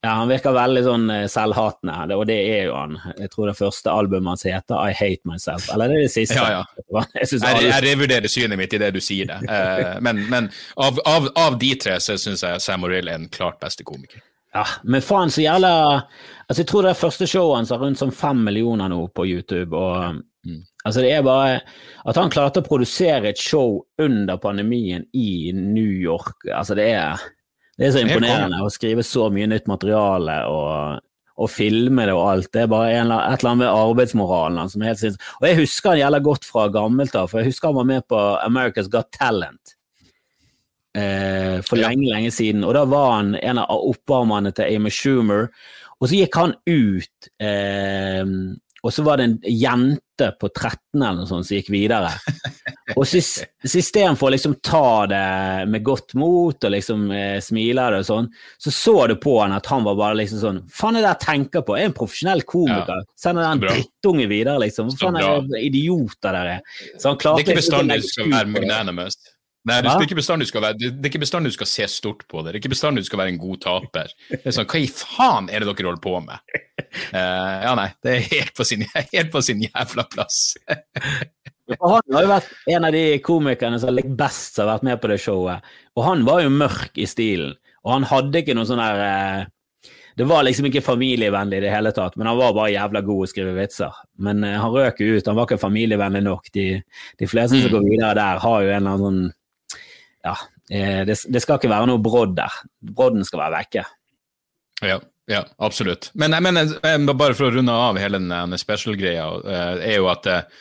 ja, Han virker veldig sånn eh, selvhatende, det- og det er jo han. Jeg tror det første albumet hans heter I Hate Myself. Eller det er det siste. Ja, ja. Jeg Jeg, jeg revurderer synet mitt i det du sier det. Eh, men men av, av, av de tre så syns jeg Sam Morrill er den klart beste komiker. Ja, men faen så jævla Altså, jeg tror det er første showet hans har rundt sånn fem millioner nå på YouTube, og Mm. altså det er bare At han klarte å produsere et show under pandemien i New York, altså det er Det er så imponerende å skrive så mye nytt materiale og, og filme det og alt. Det er bare en, et eller annet med arbeidsmoralen som er helt sinnssykt. Og jeg husker han gjelder godt fra gammelt av, for jeg husker han var med på America's Got Talent eh, for Ja. lenge, lenge siden. Og da var han en av oppvarmerne til Amy Schumer. Og så gikk han ut, eh, og så var det en jente på 13 eller noe sånt som gikk videre. Og istedenfor å liksom ta det med godt mot og liksom eh, smile det og sånn, så så du på han at han var bare liksom sånn Faen er det jeg tenker på? Jeg er en profesjonell komiker. Sender den drittungen drittunge videre, liksom. Hva Faen er det idioter dere er? Så han Det er ikke bestandig du skal være magnanimous. Nei, det er, være, det er ikke bestandig du skal se stort på det. Det er ikke bestandig du skal være en god taper. Det er sånn, Hva i faen er det dere holder på med? Uh, ja, nei, det er helt på sin, helt på sin jævla plass. Han har jo vært en av de komikerne som likt best som har vært med på det showet. Og han var jo mørk i stilen. Og han hadde ikke noe sånn der eh, Det var liksom ikke familievennlig i det hele tatt, men han var bare jævla god å skrive vitser. Men eh, han røk jo ut, han var ikke familievennlig nok. De, de fleste som Mm. går videre der, har jo en eller annen sånn Ja, eh, det, det skal ikke være noe brodd der. Brodden skal være vekke. Ja, ja absolutt. Men jeg bare for å runde av hele den special-greia, eh, er jo at eh,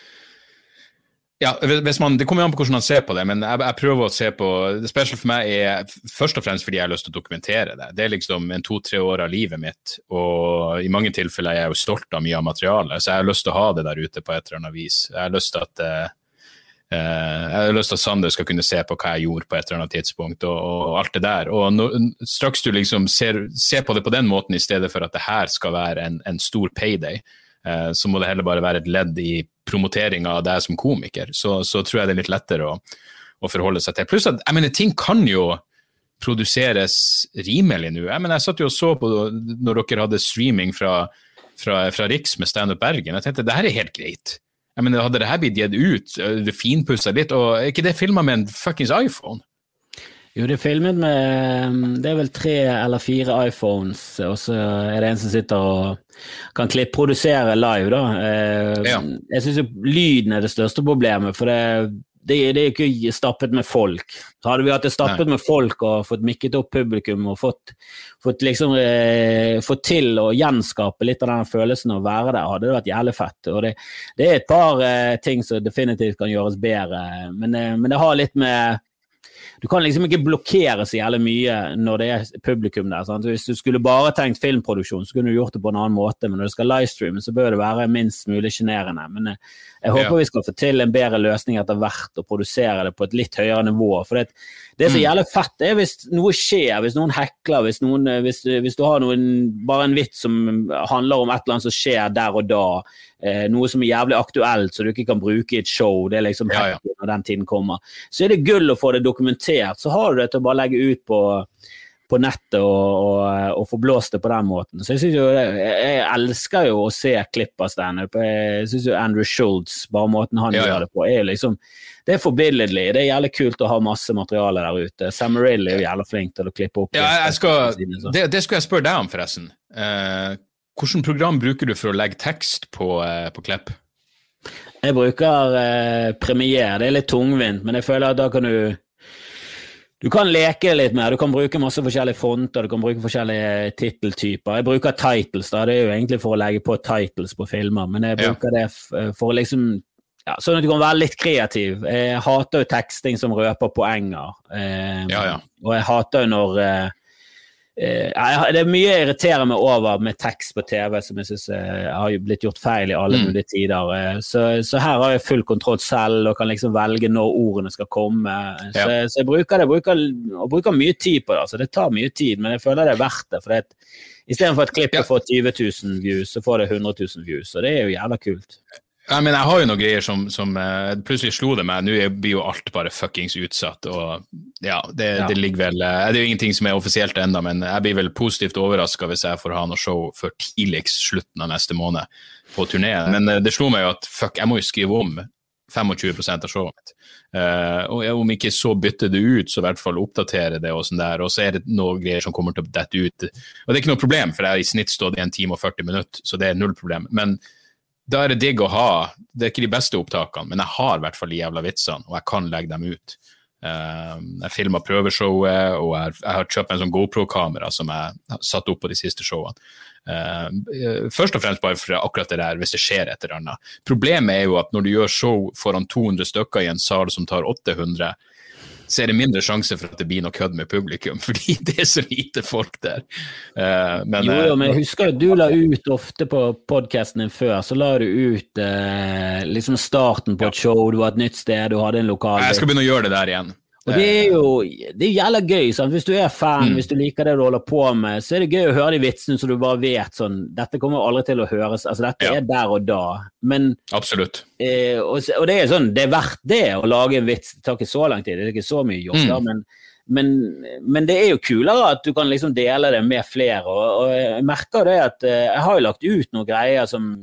ja, man, Det kommer an på hvordan man ser på det, men jeg, jeg prøver å se på det Special for meg er først og fremst fordi jeg har lyst til å dokumentere det. Det er liksom en to-tre år av livet mitt, og i mange tilfeller er jeg jo stolt av mye av materialet, så jeg har lyst til å ha det der ute på et eller annet vis. Jeg har lyst til at jeg har lyst til at Sander skal kunne se på hva jeg gjorde på et eller annet tidspunkt, og, og alt det der. Og no, straks du liksom ser, ser på det på den måten, i stedet for at det her skal være en, en stor payday, eh, så må det heller bare være et ledd i promoteringa av deg som komiker. Så, så tror jeg det er litt lettere å, å forholde seg til. Pluss at jeg mener, ting kan jo produseres rimelig nå. Jeg, jeg satt jo og så på når dere hadde streaming fra, fra, fra Riks med Standup Bergen. Jeg tenkte det her er helt greit. Jeg mener, Hadde det her blitt gitt ut, det finpussa litt, og er ikke det filma med en fuckings iPhone? Jo, det er filmet med Det er vel tre eller fire iPhones, og så er det en som sitter og kan klipp, produsere live, da. Eh. Jeg syns jo lyden er det største problemet, for det, det, det er ikke stappet med folk. Så hadde vi hatt det stappet med folk og fått mikket opp publikum og fått, fått liksom eh, fått til å gjenskape litt av den følelsen av å være der, hadde det vært jævlig fett. Det, det er et par eh, ting som definitivt kan gjøres bedre, men, eh, men det har litt med du kan liksom ikke blokkere så jævlig mye når det er publikum der. Sant? Hvis du skulle bare tenkt filmproduksjon, så kunne du gjort det på en annen måte, men når du skal livestreame, så bør det være minst mulig sjenerende. Men eh, jeg håper Ja. vi skal få til en bedre løsning etter hvert, og produsere det på et litt høyere nivå. For det, det er så Mm. fett det er hvis noe skjer, hvis noen hekler, hvis, noen, eh, hvis, hvis du har noen, bare en vits som handler om et eller annet som skjer der og da, eh, noe som er jævlig aktuelt, så du ikke kan bruke i et show, det er liksom Ja, ja. når den tiden kommer. Så er det gull å få det dokumentert. Så har du det til å bare legge ut på, på nettet og, og, og få blåst det på den måten. Så jeg, synes jo, jeg, elsker jo å se klipp av standup. Jeg syns jo Andrew Schultz, bare måten han Ja, ja. gjør det på, er liksom Det er forbilledlig. Det er jævlig kult å ha masse materiale der ute. Sam Rill er jo jævlig flink til å klippe opp. Ja, skal, det, det skulle jeg spørre deg om, forresten. Eh, Hvilket program bruker du for å legge tekst på, eh, på klipp? Jeg bruker eh, Premiere. Det er litt tungvint, men jeg føler at da kan du Du kan leke litt mer. Du kan bruke masse forskjellige fonter, du kan bruke forskjellige titteltyper. Jeg bruker titles, da. Det er jo egentlig for å legge på titles på filmer, men jeg Ja. bruker det for å liksom ja, Sånn at du kan være litt kreativ. Jeg hater jo teksting som røper poenger. Eh, Ja, ja. Og jeg hater jo når eh, eh, Det er mye jeg irriterer meg over med tekst på TV som jeg syns har blitt gjort feil i alle Mm. mulige tider. Eh, Så, så her har jeg full kontroll selv og kan liksom velge når ordene skal komme. Så, Ja. så jeg bruker det, bruker, og bruker mye tid på det. Altså. Det tar mye tid, men jeg føler det er verdt det. for det Istedenfor at klippet Ja. får 20 000 views, så får det 100 000 views. Og det er jo jævla kult. Jeg mener, jeg har jo noen greier som, som uh, plutselig slo det meg. Nå blir jo alt bare fuckings utsatt. og ja, det, ja. det ligger vel uh, Det er jo ingenting som er offisielt ennå, men jeg blir vel positivt overraska hvis jeg får ha noe show før tidligst slutten av neste måned på turné. Men uh, det slo meg jo at fuck, jeg må jo skrive om 25% av showet mitt. og om ikke så bytte det ut, så i hvert fall oppdatere det og sånn der. Og så er det noen greier som kommer til å dette ut. Og det er ikke noe problem, for jeg har i snitt stått i en time og 40 minutter, så det er null problem. Men da er det digg å ha. Det er ikke de beste opptakene, men jeg har i hvert fall de jævla vitsene, og jeg kan legge dem ut. Uh, jeg filma prøveshowet, og jeg, har kjøpt en sånn GoPro-kamera som jeg har satt opp på de siste showene. Uh, først og fremst bare for akkurat det der, hvis det skjer et eller annet. Problemet er jo at når du gjør show foran 200 stykker i en sal som tar 800, så er det mindre sjanse for at det blir noe kødd med publikum, fordi det er så lite folk der. Uh, men, jo, jo, men jeg husker at du la ut ofte på podkasten din før, så la du ut uh, liksom starten på et show, du var et nytt sted, du hadde en lokal Jeg skal begynne å gjøre det der igjen. Og det er jo det er jævla gøy. Sant? Hvis du er fan, mm. hvis du liker det du holder på med, så er det gøy å høre de vitsene så du bare vet sånn Dette kommer aldri til å høres. Altså, dette ja. er der og da. Men Absolutt. Eh, og, og, det er sånn, det er verdt det å lage en vits. Det tar ikke så lang tid, det er ikke så mye jobb, mm. men, men, men, det er jo kulere at du kan liksom dele det med flere. Og, og jeg merker det at eh, jeg har jo lagt ut noen greier som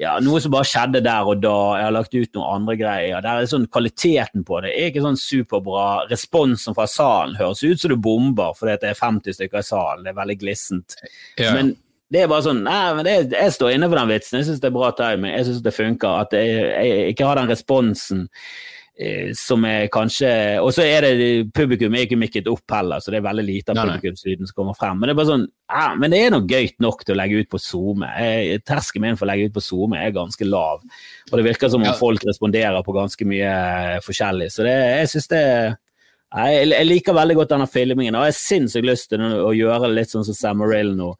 ja, noe som bare skjedde der og da. Jeg har lagt ut noen andre greier. Der er sånn Kvaliteten på det er ikke sånn superbra. Responsen fra salen høres ut som du bomber fordi det er 50 stykker i salen. Det er veldig glissent. Ja. Men det er bare sånn Nei, men det, jeg står inne for den vitsen. Jeg syns det er bra timing. Jeg syns det funker. At jeg, jeg ikke har den responsen som er kanskje Og så er det publikum er ikke mikket opp heller, så det er veldig lite av publikumslyden som kommer frem. Men det er bare sånn, ja, men det er noe gøyt nok til å legge ut på SoMe. Terskelen min for å legge ut på SoMe er ganske lav. Og det virker som om ja. folk responderer på ganske mye forskjellig. Så det, jeg syns det jeg, jeg, liker veldig godt denne filmingen, og jeg har sinnssykt lyst til å gjøre det litt sånn som Sam Morrill nå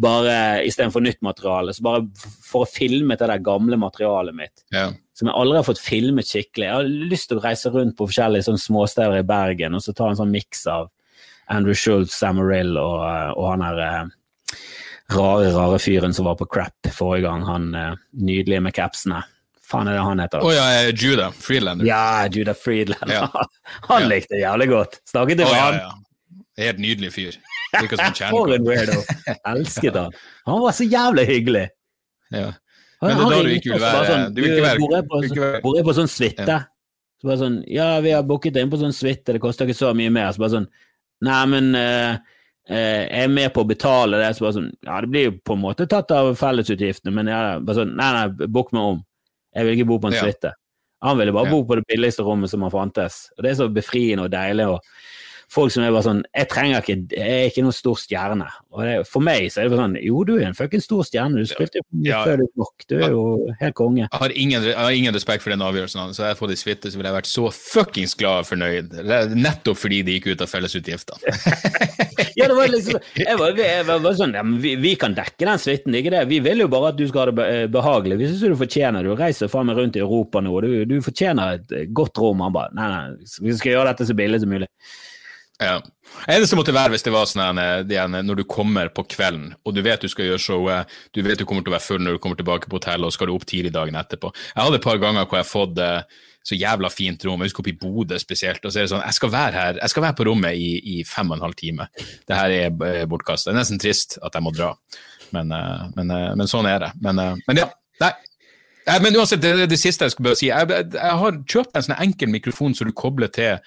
bare istedenfor nytt materiale. Så bare for å filme det der gamle materialet mitt, ja. Som jeg aldri har fått filmet skikkelig. Jeg har lyst til å reise rundt på forskjellige sånn småsteder i Bergen og så ta en sånn miks av Andrew Schultz, Sam Morrill og, og, han der eh, rare, rare fyren som var på Crap forrige gang. Han eh, nydelige med capsene. Faen er det han heter? Å oh, ja, Judah Friedlander. Ja, Judah Friedlander. Ja. han likte det jævlig godt. Snakket til oh, han. Ja, ja. Helt nydelig fyr. For en weirdo. Elsket han. Han var så jævlig hyggelig. Ja. Men det er da du ikke vil være sånn, Du vil ikke være Bor jeg på, sånn suite? Ja. Så bare sånn Ja, vi har booket inn på sånn suite, det koster ikke så mye mer. Så bare sånn Nei, men uh, uh, jeg er med på å betale det. Så bare sånn Ja, det blir jo på en måte tatt av fellesutgiftene, men jeg bare sånn Nei, nei, book meg om. Jeg vil ikke bo på en suite. Han ville bare ja. bo på det billigste rommet som han fantes. Og det er så befriende og deilig. og folk som er bare sånn Jeg trenger ikke Jeg er ikke noen stor stjerne. Og det, for meg så er det bare sånn Jo, du er en fuckings stor stjerne. Du spilte jo ja, før du nok. Du er jo helt konge. Jeg har ingen, jeg har ingen respekt for den avgjørelsen. Så jeg fått i suite, så ville jeg vært så fuckings glad og fornøyd. Nettopp fordi de gikk ut av fellesutgiftene. ja, det var liksom Jeg var, jeg var sånn ja, vi, vi, kan dekke den suiten, ikke det. Vi vil jo bare at du skal ha det eh, behagelig. Vi syns du fortjener det. Du reiser faen meg rundt i Europa nå, du, du fortjener et godt rom. Han bare Nei, nei, vi skal gjøre dette så billig som mulig. Ja. Eneste måtte være hvis det var sånn når du kommer på kvelden og du vet du skal gjøre showet, du vet du kommer til å være full når du kommer tilbake på hotellet og skal du opp tidlig dagen etterpå. Jeg hadde et par ganger hvor jeg har fått eh, så jævla fint rom. Jeg husker oppe i Bodø spesielt. og så er det sånn, Jeg skal være her, jeg skal være på rommet i, i fem og en halv time. Det her er eh, bortkasta. Det er nesten trist at jeg må dra, men, eh, men, men sånn er det. Men, men ja, nei. Men uansett, det, det, siste jeg skulle bare si. Jeg, jeg har kjøpt en sånn enkel mikrofon som du kobler til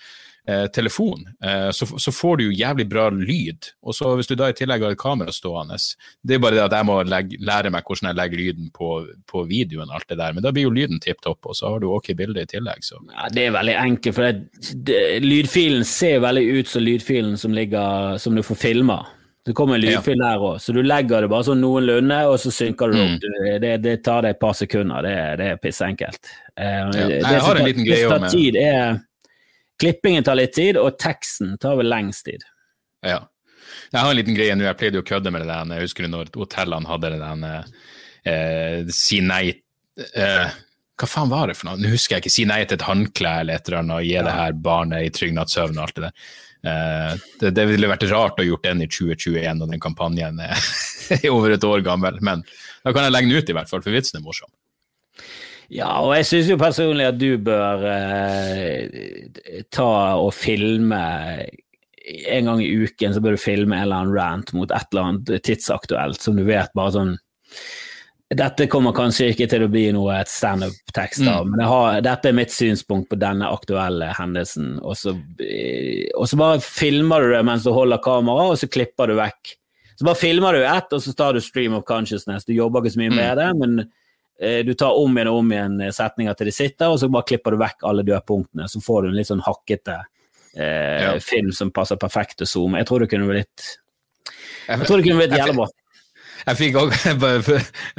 eh, telefon, eh, så, så, får du jo jævlig bra lyd. Og så Hvis du da i tillegg har et kamera stående Det er bare det at jeg må legge, lære meg hvordan jeg legger lyden på, på videoen, alt det der. Men da blir jo lyden tipp topp, og så har du ok bilde i tillegg. Så. Ja, det er veldig enkelt, for det, det, lydfilen ser veldig ut som lydfilen som, ligger, som du får filma. Det kommer en lydfil der òg, så du legger det bare sånn noenlunde, og så synker du mm. opp. Det, det, tar deg et par sekunder, det, det er pissenkelt. Eh, ja. Det, jeg har en liten greie om er Klippingen tar litt tid, og teksten tar vel lengst tid. Ja. Jeg har en liten greie nå, jeg pleide å kødde med det der. Jeg husker når hotellene hadde det der eh, si nei eh, Hva faen var det for noe? Nå husker jeg ikke. Si nei til et håndkle eller et eller annet, og gi ja. det her barnet i trygg natts søvn og alt det der. Eh, det, det, ville vært rart å gjort den i 2021 og den kampanjen er over et år gammel, men da kan jeg legge den ut i hvert fall, for vitsen er morsom. Ja, og jeg syns jo personlig at du bør eh, ta og filme en gang i uken så bør du filme en eller annen rant mot et eller annet tidsaktuelt som du vet bare sånn Dette kommer kanskje ikke til å bli noe et standup-tekst, mm. men har, dette er mitt synspunkt på denne aktuelle hendelsen. Og så, og så bare filmer du det mens du holder kamera, og så klipper du vekk. Så bare filmer du ett, og så tar du stream of consciousness. Du jobber ikke så mye mm. med det, men eh, du tar om igjen og om igjen setninger til de sitter, og så bare klipper du vekk alle dødpunktene. Så får du en litt sånn hakkete eh, ja. film som passer perfekt til Zoom. Jeg tror det kunne blitt Jeg tror det kunne blitt jævlig bra. Jeg fikk òg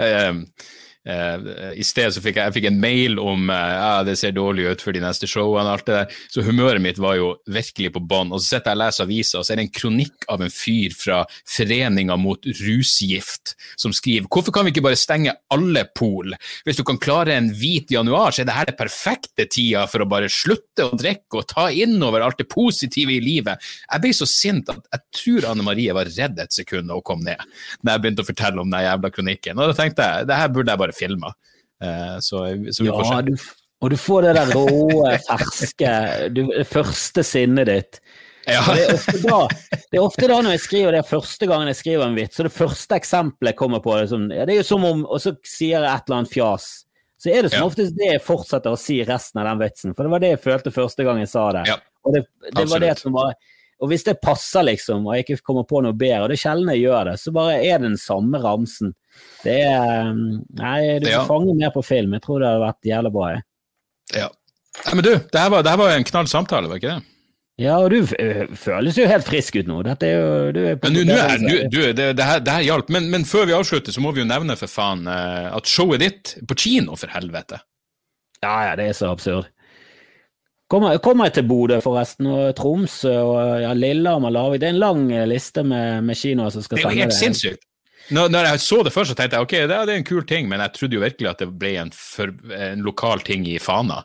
Uh, I sted så fikk jeg, jeg fikk en mail om ja, det ser dårlig ut for de neste showene. alt det der. Så humøret mitt var jo virkelig på bånn. Og så sitter jeg og leser avisa, og så er det en kronikk av en fyr fra Foreninga mot rusgift som skriver hvorfor kan vi ikke bare stenge alle pol? Hvis du kan klare en hvit januar, så er det her det perfekte tida for å bare slutte å drikke og ta innover alt det positive i livet. Jeg ble så sint at jeg tror Anne Marie var redd et sekund da hun kom ned, da jeg begynte å fortelle om den jævla kronikken. Og da tenkte jeg det her burde jeg bare filma. Uh, så, så ja, du, og du får det der rå, ferske du, Det første sinnet ditt. Ja. Det, er da, det, er ofte da, når jeg skriver det første gangen jeg skriver en vits, så det første eksempelet kommer på, det, som, det er jo som om Og så sier jeg et eller annet fjas. Så er det som ja. oftest det jeg fortsetter å si resten av den vitsen. For det var det jeg følte første gang jeg sa det. Ja. Og det, det var det som var og hvis det passer, liksom, og jeg ikke kommer på noe bedre, og det er sjelden jeg gjør det, så bare er det den samme ramsen. Det er Nei, du ja. fanger mer på film. Jeg tror det hadde vært jævlig bra. Jeg. Ja. Nei, men du, det her var, det her var en knall samtale, var ikke det? Ja, og du uh, føles jo helt frisk ut nå. Dette er jo du er Men nå er du, du, det, det, her, det her hjalp. Men, men, før vi avslutter, så må vi jo nevne for faen uh, at showet ditt på kino, for helvete. Ja, ja, det er så absurd. Kommer, kommer jeg til Bodø, forresten, og Tromsø og ja, Lillehammer, Larvik Det er en lang liste med, med kinoer som skal sende det. Det er jo helt sinnssykt. Når, når, jeg så det først, så tenkte jeg ok, det, det, er en kul ting, men jeg trodde jo virkelig at det ble en, for, en lokal ting i Fana.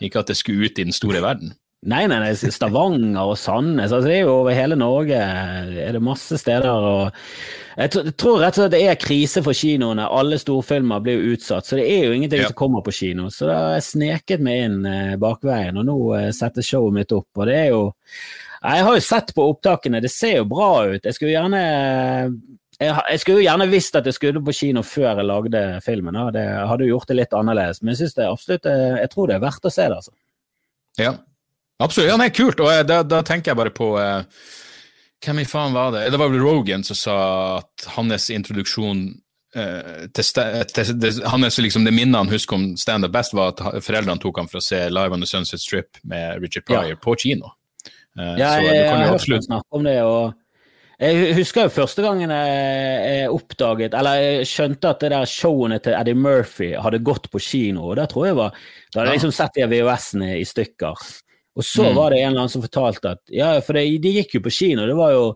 Ikke at det skulle ut i den store verden. Nei, nei, nei, Stavanger og Sandnes. Altså, det er jo over hele Norge er det masse steder. Jeg tror rett og slett det er krise for kinoene. Alle storfilmer blir jo utsatt. Så det er jo ingenting ja. som kommer på kino. Så da har jeg sneket meg inn eh, bakveien, og nå eh, setter showet mitt opp. Og det er jo Jeg har jo sett på opptakene, det ser jo bra ut. Jeg skulle gjerne jeg, skulle jo gjerne visst at jeg skulle på kino før jeg lagde filmen. Det hadde jo gjort det litt annerledes, men jeg synes det absolutt, eh, jeg tror det er verdt å se det. altså. Ja, absolutt. Ja, nei, kult. Og eh, da, da, tenker jeg bare på eh, Hvem i faen var det? Det var vel Rogan som sa at hans introduksjon eh, til, til, til, hans, liksom, Det minnet han husker om standup best, var at foreldrene tok ham for å se Live on the Sunset Strip med Richard Pryor ja. på kino. Eh, ja, jeg, jeg har hørt snakke om det. og jeg husker jo første gangen jeg oppdaget, eller jeg skjønte at det der showene til Eddie Murphy hadde gått på kino. og Da tror jeg var, da hadde jeg liksom sett de VHS-ene i stykker. Og så mm. var det en eller annen som fortalte at Ja, for det, de gikk jo på kino. Det var jo,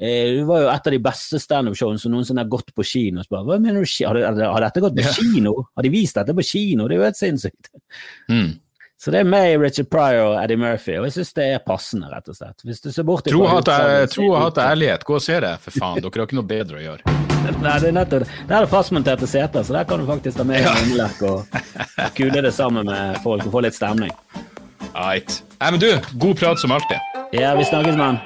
eh, det var jo et av de beste standup-showene som noensinne har gått på kino. Bare, Hva mener du, har, har, dette gått på ja. kino? Har de vist dette på kino? Det er jo helt sinnssykt. Mm. Så det er meg, Richard Pryor og Eddie Murphy, og jeg syns det er passende, rett og slett. Hvis du ser bort Tro og hat ærlighet, gå og se det, for faen. Dere har ikke noe bedre å gjøre. Nei, det er nettopp Der er det fastmonterte seter, så der kan du faktisk ta med ja. og, og kule det sammen med folk og få litt stemning. Right. Nei, men du, god prat som alltid. Ja, vi snakkes, mann.